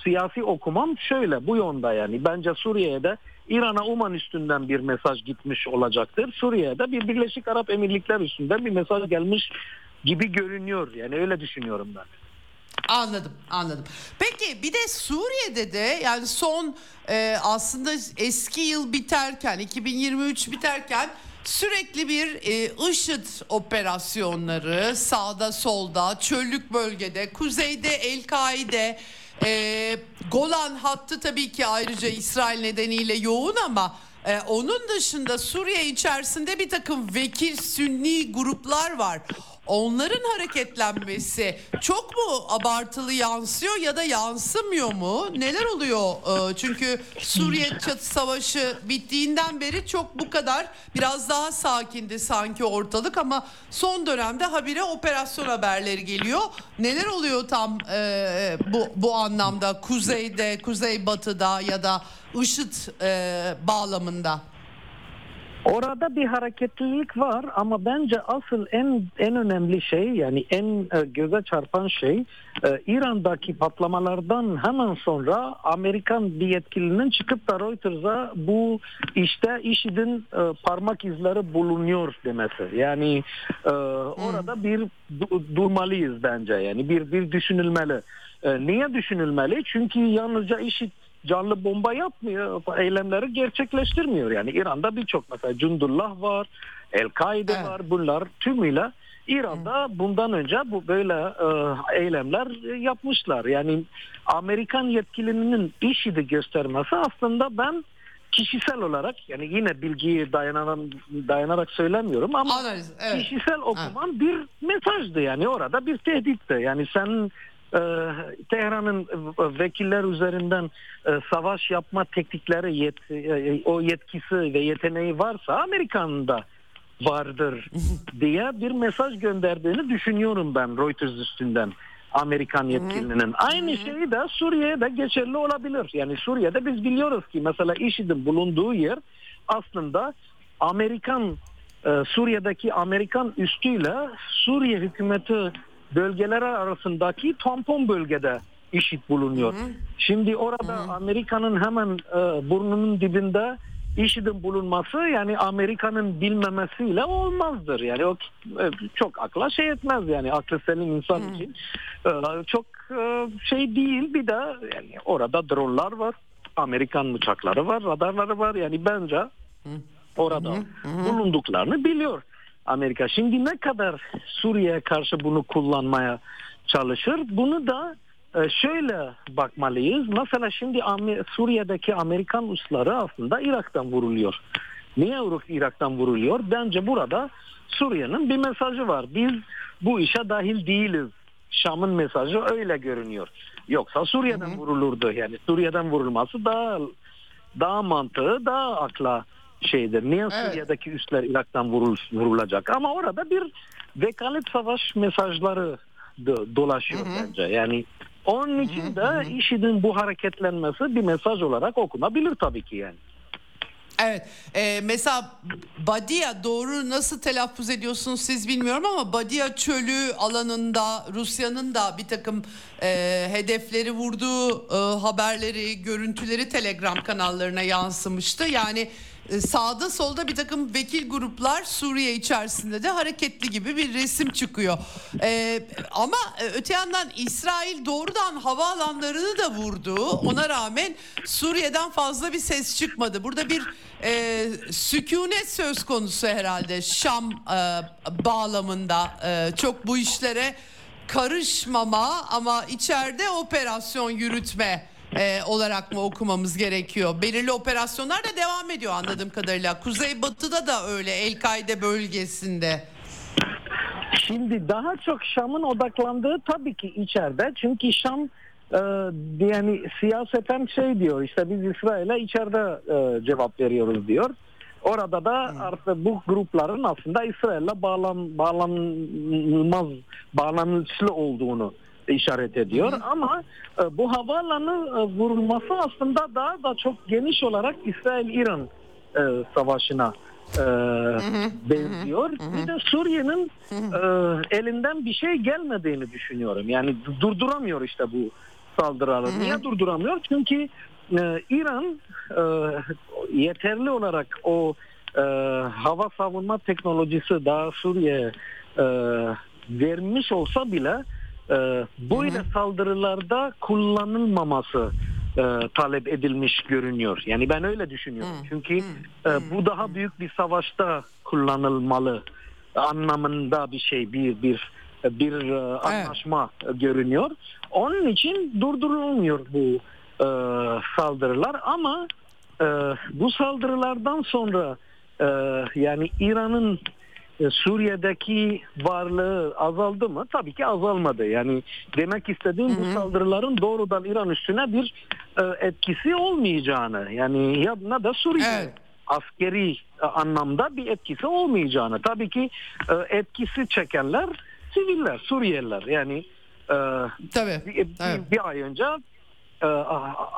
siyasi okumam şöyle bu yönde yani. Bence Suriye'ye de İran'a Uman üstünden bir mesaj gitmiş olacaktır. Suriye'de bir Birleşik Arap Emirlikler üstünden bir mesaj gelmiş gibi görünüyor. Yani öyle düşünüyorum ben. Anladım, anladım. Peki bir de Suriye'de de yani son e, aslında eski yıl biterken 2023 biterken sürekli bir e, IŞİD operasyonları sağda solda çöllük bölgede kuzeyde El-Kaide e, Golan hattı tabii ki ayrıca İsrail nedeniyle yoğun ama e, onun dışında Suriye içerisinde bir takım vekil Sünni gruplar var. Onların hareketlenmesi çok mu abartılı yansıyor ya da yansımıyor mu? Neler oluyor? Ee, Çünkü Suriye çatı savaşı bittiğinden beri çok bu kadar biraz daha sakindi sanki ortalık ama son dönemde habire operasyon haberleri geliyor. Neler oluyor tam e, bu bu anlamda kuzeyde, kuzeybatıda ya da IŞİD e, bağlamında? Orada bir hareketlilik var ama bence asıl en en önemli şey yani en e, göze çarpan şey e, İran'daki patlamalardan hemen sonra Amerikan bir yetkilinin çıkıp da Reuters'a bu işte IŞİD'in e, parmak izleri bulunuyor demesi. Yani e, orada bir du- durmalıyız bence yani bir bir düşünülmeli. E, niye düşünülmeli? Çünkü yalnızca IŞİD canlı bomba yapmıyor, eylemleri gerçekleştirmiyor. Yani İran'da birçok mesela Cundullah var, El-Kaide Evet. var. Bunlar tümüyle İran'da bundan önce bu böyle e, eylemler yapmışlar. Yani Amerikan yetkilinin IŞİD'i göstermesi aslında ben kişisel olarak yani yine bilgiyi dayanarak, dayanarak söylemiyorum ama Analiz, evet. kişisel okumam bir mesajdı yani orada bir tehditti. Yani sen Tehran'ın e, vekiller üzerinden e, savaş yapma teknikleri yet, e, o yetkisi ve yeteneği varsa Amerika'nın da vardır diye bir mesaj gönderdiğini düşünüyorum ben Reuters üstünden. Amerikan yetkilinin. Aynı şey de Suriye'ye de geçerli olabilir. Yani Suriye'de biz biliyoruz ki mesela IŞİD'in bulunduğu yer aslında Amerikan e, Suriye'deki Amerikan üstüyle Suriye hükümeti bölgeleri arasındaki tampon bölgede IŞİD bulunuyor. Şimdi orada Amerika'nın hemen e, burnunun dibinde IŞİD'in bulunması yani Amerika'nın bilmemesiyle olmazdır. Yani o e, çok akla şey etmez yani aklı senin insan için e, çok e, şey değil bir de yani orada dronlar var. Amerikan uçakları var, radarları var. Yani bence orada bulunduklarını biliyor Amerika. Şimdi ne kadar Suriye'ye karşı bunu kullanmaya çalışır? Bunu da e, şöyle bakmalıyız. Mesela şimdi Suriye'deki Amerikan usları aslında Irak'tan vuruluyor. Niye Irak- Irak'tan vuruluyor? Bence burada Suriye'nin bir mesajı var. Biz bu işe dahil değiliz. Şam'ın mesajı öyle görünüyor. Yoksa Suriye'den vurulurdu. Yani Suriye'den vurulması daha daha mantığı, daha akla şeydir. Niye Evet. Suriye'deki üsler Irak'tan vurul, vurulacak? Ama orada bir vekalet savaş mesajları do- dolaşıyor bence. Yani onun için de IŞİD'in bu hareketlenmesi bir mesaj olarak okunabilir tabii ki yani. Evet. Ee, mesela Badia doğru nasıl telaffuz ediyorsunuz siz bilmiyorum ama Badia çölü alanında Rusya'nın da bir takım e, hedefleri vurduğu e, haberleri, görüntüleri Telegram kanallarına yansımıştı. Yani e, sağda solda bir takım vekil gruplar Suriye içerisinde de hareketli gibi bir resim çıkıyor. E, ama e, öte yandan İsrail doğrudan havaalanlarını da vurdu. Ona rağmen Suriye'den fazla bir ses çıkmadı. Burada bir e, sükunet söz konusu herhalde Şam e, bağlamında e, çok bu işlere karışmama ama içeride operasyon yürütme e, olarak mı okumamız gerekiyor? Belirli operasyonlar da devam ediyor anladığım kadarıyla. Kuzeybatıda da öyle El-Kaide bölgesinde. Şimdi daha çok Şam'ın odaklandığı tabii ki içeride. Çünkü Şam e, yani siyaseten şey diyor işte biz İsrail'e içeride e, cevap veriyoruz diyor. Orada da artık bu grupların aslında İsrail'le bağlan, bağlanılmaz, bağlantılı olduğunu işaret ediyor. Ama e, bu havaalanı e, vurulması aslında daha da çok geniş olarak İsrail-İran e, savaşına e, benziyor. Bir de Suriye'nin e, elinden bir şey gelmediğini düşünüyorum. Yani du- durduramıyor işte bu saldırıları. Niye durduramıyor? Çünkü e, İran e, yeterli olarak o e, hava savunma teknolojisi daha Suriye e, vermiş olsa bile böyle saldırılarda kullanılmaması e, talep edilmiş görünüyor. Yani ben öyle düşünüyorum. Çünkü e, bu daha büyük bir savaşta kullanılmalı anlamında bir şey, bir bir bir e, anlaşma görünüyor. Onun için durdurulmuyor bu e, saldırılar ama e, bu saldırılardan sonra e, yani İran'ın Suriye'deki varlığı azaldı mı? Tabii ki azalmadı. Yani demek istediğim bu saldırıların doğrudan İran üstüne bir e, etkisi olmayacağını yani ya da Suriye Evet. askeri e, anlamda bir etkisi olmayacağını. Tabii ki e, etkisi çekenler siviller, Suriyeliler. Yani e, Tabii. bir, bir- Evet. bir ay önce e,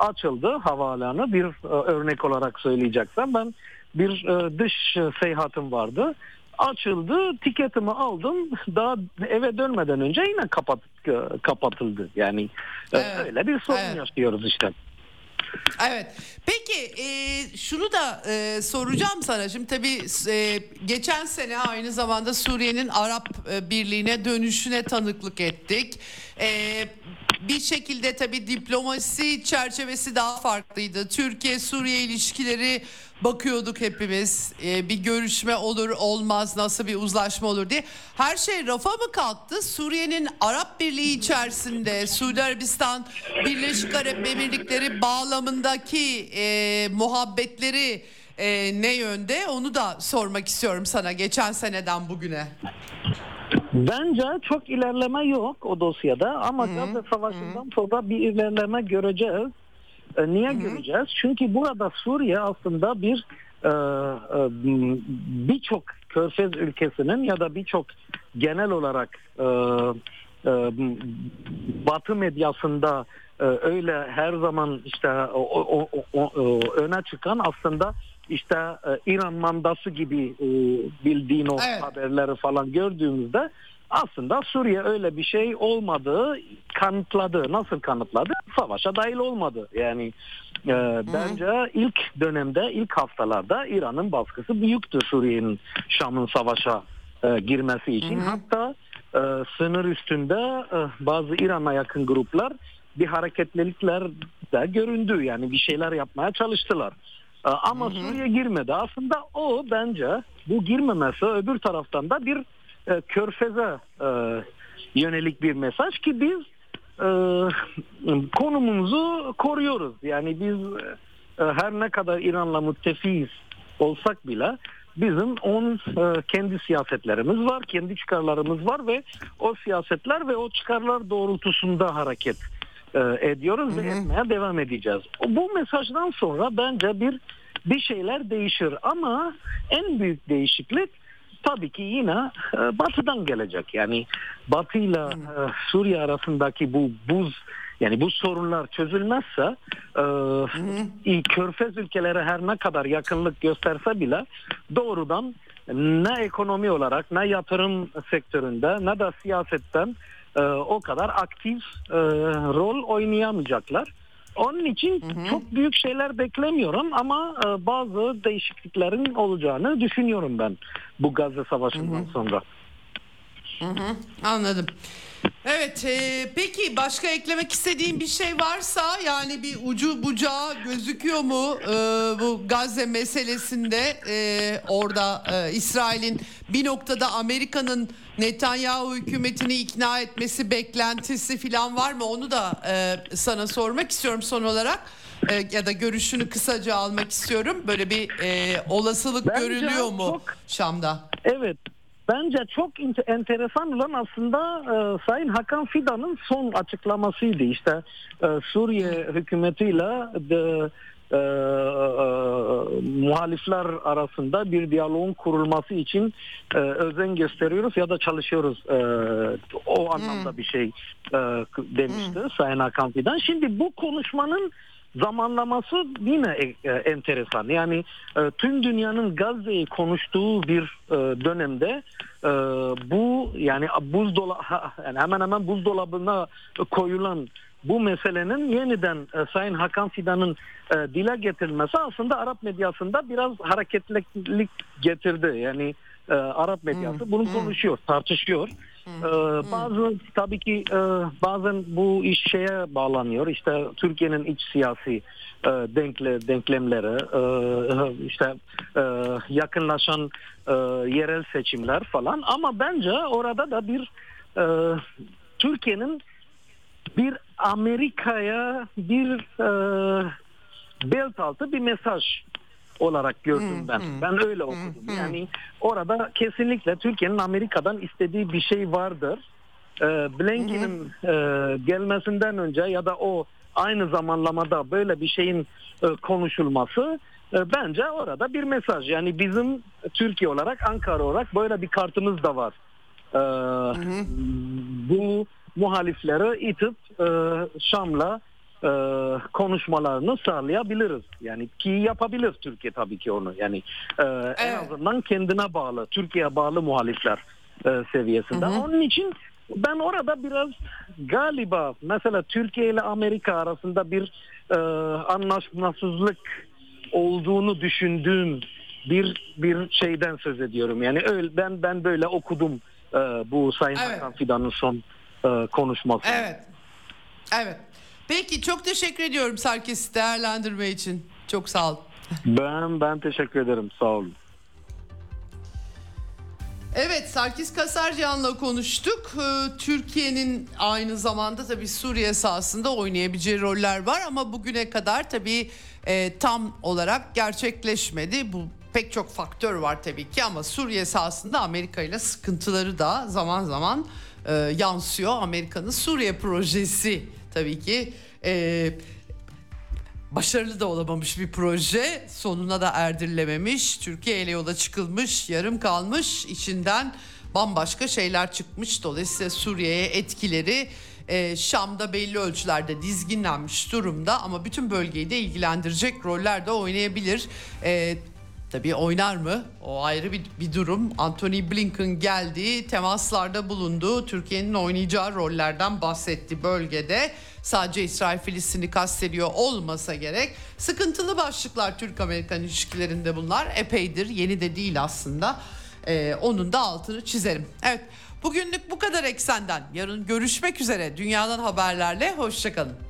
açıldı havaalanı bir e, örnek olarak söyleyeceksem ben bir e, dış seyahatim vardı. Açıldı, tiketimi aldım. Daha eve dönmeden önce yine kapat, kapatıldı. Yani evet. öyle bir sorun evet. yaşıyoruz işte. Evet. Peki e, şunu da e, soracağım sana. Şimdi tabii e, geçen sene aynı zamanda Suriye'nin Arap e, Birliği'ne dönüşüne tanıklık ettik. E, bir şekilde tabii diplomasi çerçevesi daha farklıydı. Türkiye-Suriye ilişkileri bakıyorduk hepimiz. Ee, bir görüşme olur olmaz nasıl bir uzlaşma olur diye. Her şey rafa mı kalktı? Suriye'nin Arap Birliği içerisinde Suudi Arabistan Birleşik Arap Emirlikleri bağlamındaki e, muhabbetleri e, ne yönde? Onu da sormak istiyorum sana geçen seneden bugüne. Bence çok ilerleme yok o dosyada ama Gazze Savaşı'ndan sonra bir ilerleme göreceğiz. E, niye Hı-hı. göreceğiz? Çünkü burada Suriye aslında bir e, e, birçok körfez ülkesinin ya da birçok genel olarak e, e, Batı medyasında e, öyle her zaman işte o, o, o, o, öne çıkan aslında işte e, İran mandası gibi e, bildiğin o evet. haberleri falan gördüğümüzde aslında Suriye öyle bir şey olmadığı kanıtladı. Nasıl kanıtladı? Savaşa dahil olmadı. Yani e, bence ilk dönemde, ilk haftalarda İran'ın baskısı büyüktü Suriye'nin Şam'ın savaşa e, girmesi için. Hı hı. Hatta e, sınır üstünde e, bazı İran'a yakın gruplar bir hareketlilikler de göründü. Yani bir şeyler yapmaya çalıştılar. E, ama hı hı. Suriye girmedi. Aslında o bence bu girmemesi öbür taraftan da bir e, körfeze e, yönelik bir mesaj ki biz e, konumumuzu koruyoruz. Yani biz e, her ne kadar İran'la müttefiyiz olsak bile bizim on e, kendi siyasetlerimiz var, kendi çıkarlarımız var ve o siyasetler ve o çıkarlar doğrultusunda hareket e, ediyoruz hı hı. ve etmeye devam edeceğiz. Bu mesajdan sonra bence bir bir şeyler değişir ama en büyük değişiklik tabii ki yine e, batıdan gelecek. Yani batıyla e, Suriye arasındaki bu buz yani bu sorunlar çözülmezse e, körfez ülkeleri her ne kadar yakınlık gösterse bile doğrudan ne ekonomi olarak ne yatırım sektöründe ne de siyasetten e, o kadar aktif e, rol oynayamayacaklar. Onun için hı hı. çok büyük şeyler beklemiyorum ama e, bazı değişikliklerin olacağını düşünüyorum ben bu Gazze Savaşı'ndan hı hı. sonra. Hı hı, anladım. Evet e, peki başka eklemek istediğin bir şey varsa yani bir ucu bucağı gözüküyor mu e, bu Gazze meselesinde? E, orada e, İsrail'in bir noktada Amerika'nın Netanyahu hükümetini ikna etmesi beklentisi falan var mı? Onu da e, sana sormak istiyorum son olarak. E, ya da görüşünü kısaca almak istiyorum. Böyle bir e, olasılık Bence görülüyor mu çok, Şam'da? Evet Bence çok enteresan olan aslında e, Sayın Hakan Fidan'ın son açıklamasıydı. İşte e, Suriye hükümetiyle de, e, e, muhalifler arasında bir diyaloğun kurulması için e, özen gösteriyoruz ya da çalışıyoruz. E, o anlamda hmm. bir şey e, demişti hmm. Sayın Hakan Fidan. Şimdi bu konuşmanın zamanlaması yine e, e, enteresan. Yani e, tüm dünyanın Gazze'yi konuştuğu bir dönemde bu yani buzdolabı yani hemen hemen buzdolabına koyulan bu meselenin yeniden Sayın Hakan Fidan'ın dile getirilmesi aslında Arap medyasında biraz hareketlilik getirdi. Yani e, Arap medyası hmm. bunu hmm. konuşuyor, tartışıyor. Ee, bazı tabii ki e, bazen bu iş şeye bağlanıyor. İşte Türkiye'nin iç siyasi e, denkle denklemleri, e, işte e, yakınlaşan e, yerel seçimler falan. Ama bence orada da bir e, Türkiye'nin bir Amerika'ya bir e, belt altı bir mesaj olarak gördüm ben. Ben öyle okudum. Yani orada kesinlikle Türkiye'nin Amerika'dan istediği bir şey vardır. Ee, Blinken'in e, gelmesinden önce ya da o aynı zamanlamada böyle bir şeyin e, konuşulması e, bence orada bir mesaj. Yani bizim Türkiye olarak Ankara olarak böyle bir kartımız da var. Ee, bu muhalifleri itip Şam'la e, konuşmalarını sağlayabiliriz. Yani ki yapabilir Türkiye tabii ki onu. Yani e, en Evet. azından kendine bağlı, Türkiye'ye bağlı muhalifler e, seviyesinde. Hı hı. Onun için ben orada biraz galiba mesela Türkiye ile Amerika arasında bir e, anlaşmazlık olduğunu düşündüğüm bir bir şeyden söz ediyorum. Yani öyle ben ben böyle okudum e, bu Sayın Evet. Hakan Fidan'ın son e, konuşmasını. Evet. Evet. Peki çok teşekkür ediyorum Sarkis değerlendirme için. Çok sağ ol. Ben ben teşekkür ederim. Sağ olun. Evet Sarkis Kasarcan'la konuştuk. Ee, Türkiye'nin aynı zamanda tabii Suriye sahasında oynayabileceği roller var ama bugüne kadar tabii e, tam olarak gerçekleşmedi. Bu pek çok faktör var tabii ki ama Suriye sahasında Amerika ile sıkıntıları da zaman zaman e, yansıyor. Amerika'nın Suriye projesi tabii ki e, başarılı da olamamış bir proje. Sonuna da erdirilememiş. Türkiye ile yola çıkılmış, yarım kalmış. İçinden bambaşka şeyler çıkmış. Dolayısıyla Suriye'ye etkileri e, Şam'da belli ölçülerde dizginlenmiş durumda ama bütün bölgeyi de ilgilendirecek roller de oynayabilir. E, Tabii oynar mı? O ayrı bir, bir durum. Anthony Blinken geldi, temaslarda bulundu. Türkiye'nin oynayacağı rollerden bahsetti bölgede. Sadece İsrail Filistin'i kastediyor olmasa gerek. Sıkıntılı başlıklar Türk-Amerikan ilişkilerinde bunlar. Epeydir, yeni de değil aslında. Ee, onun da altını çizerim. Evet, bugünlük bu kadar eksenden. Yarın görüşmek üzere. Dünyadan haberlerle, hoşçakalın.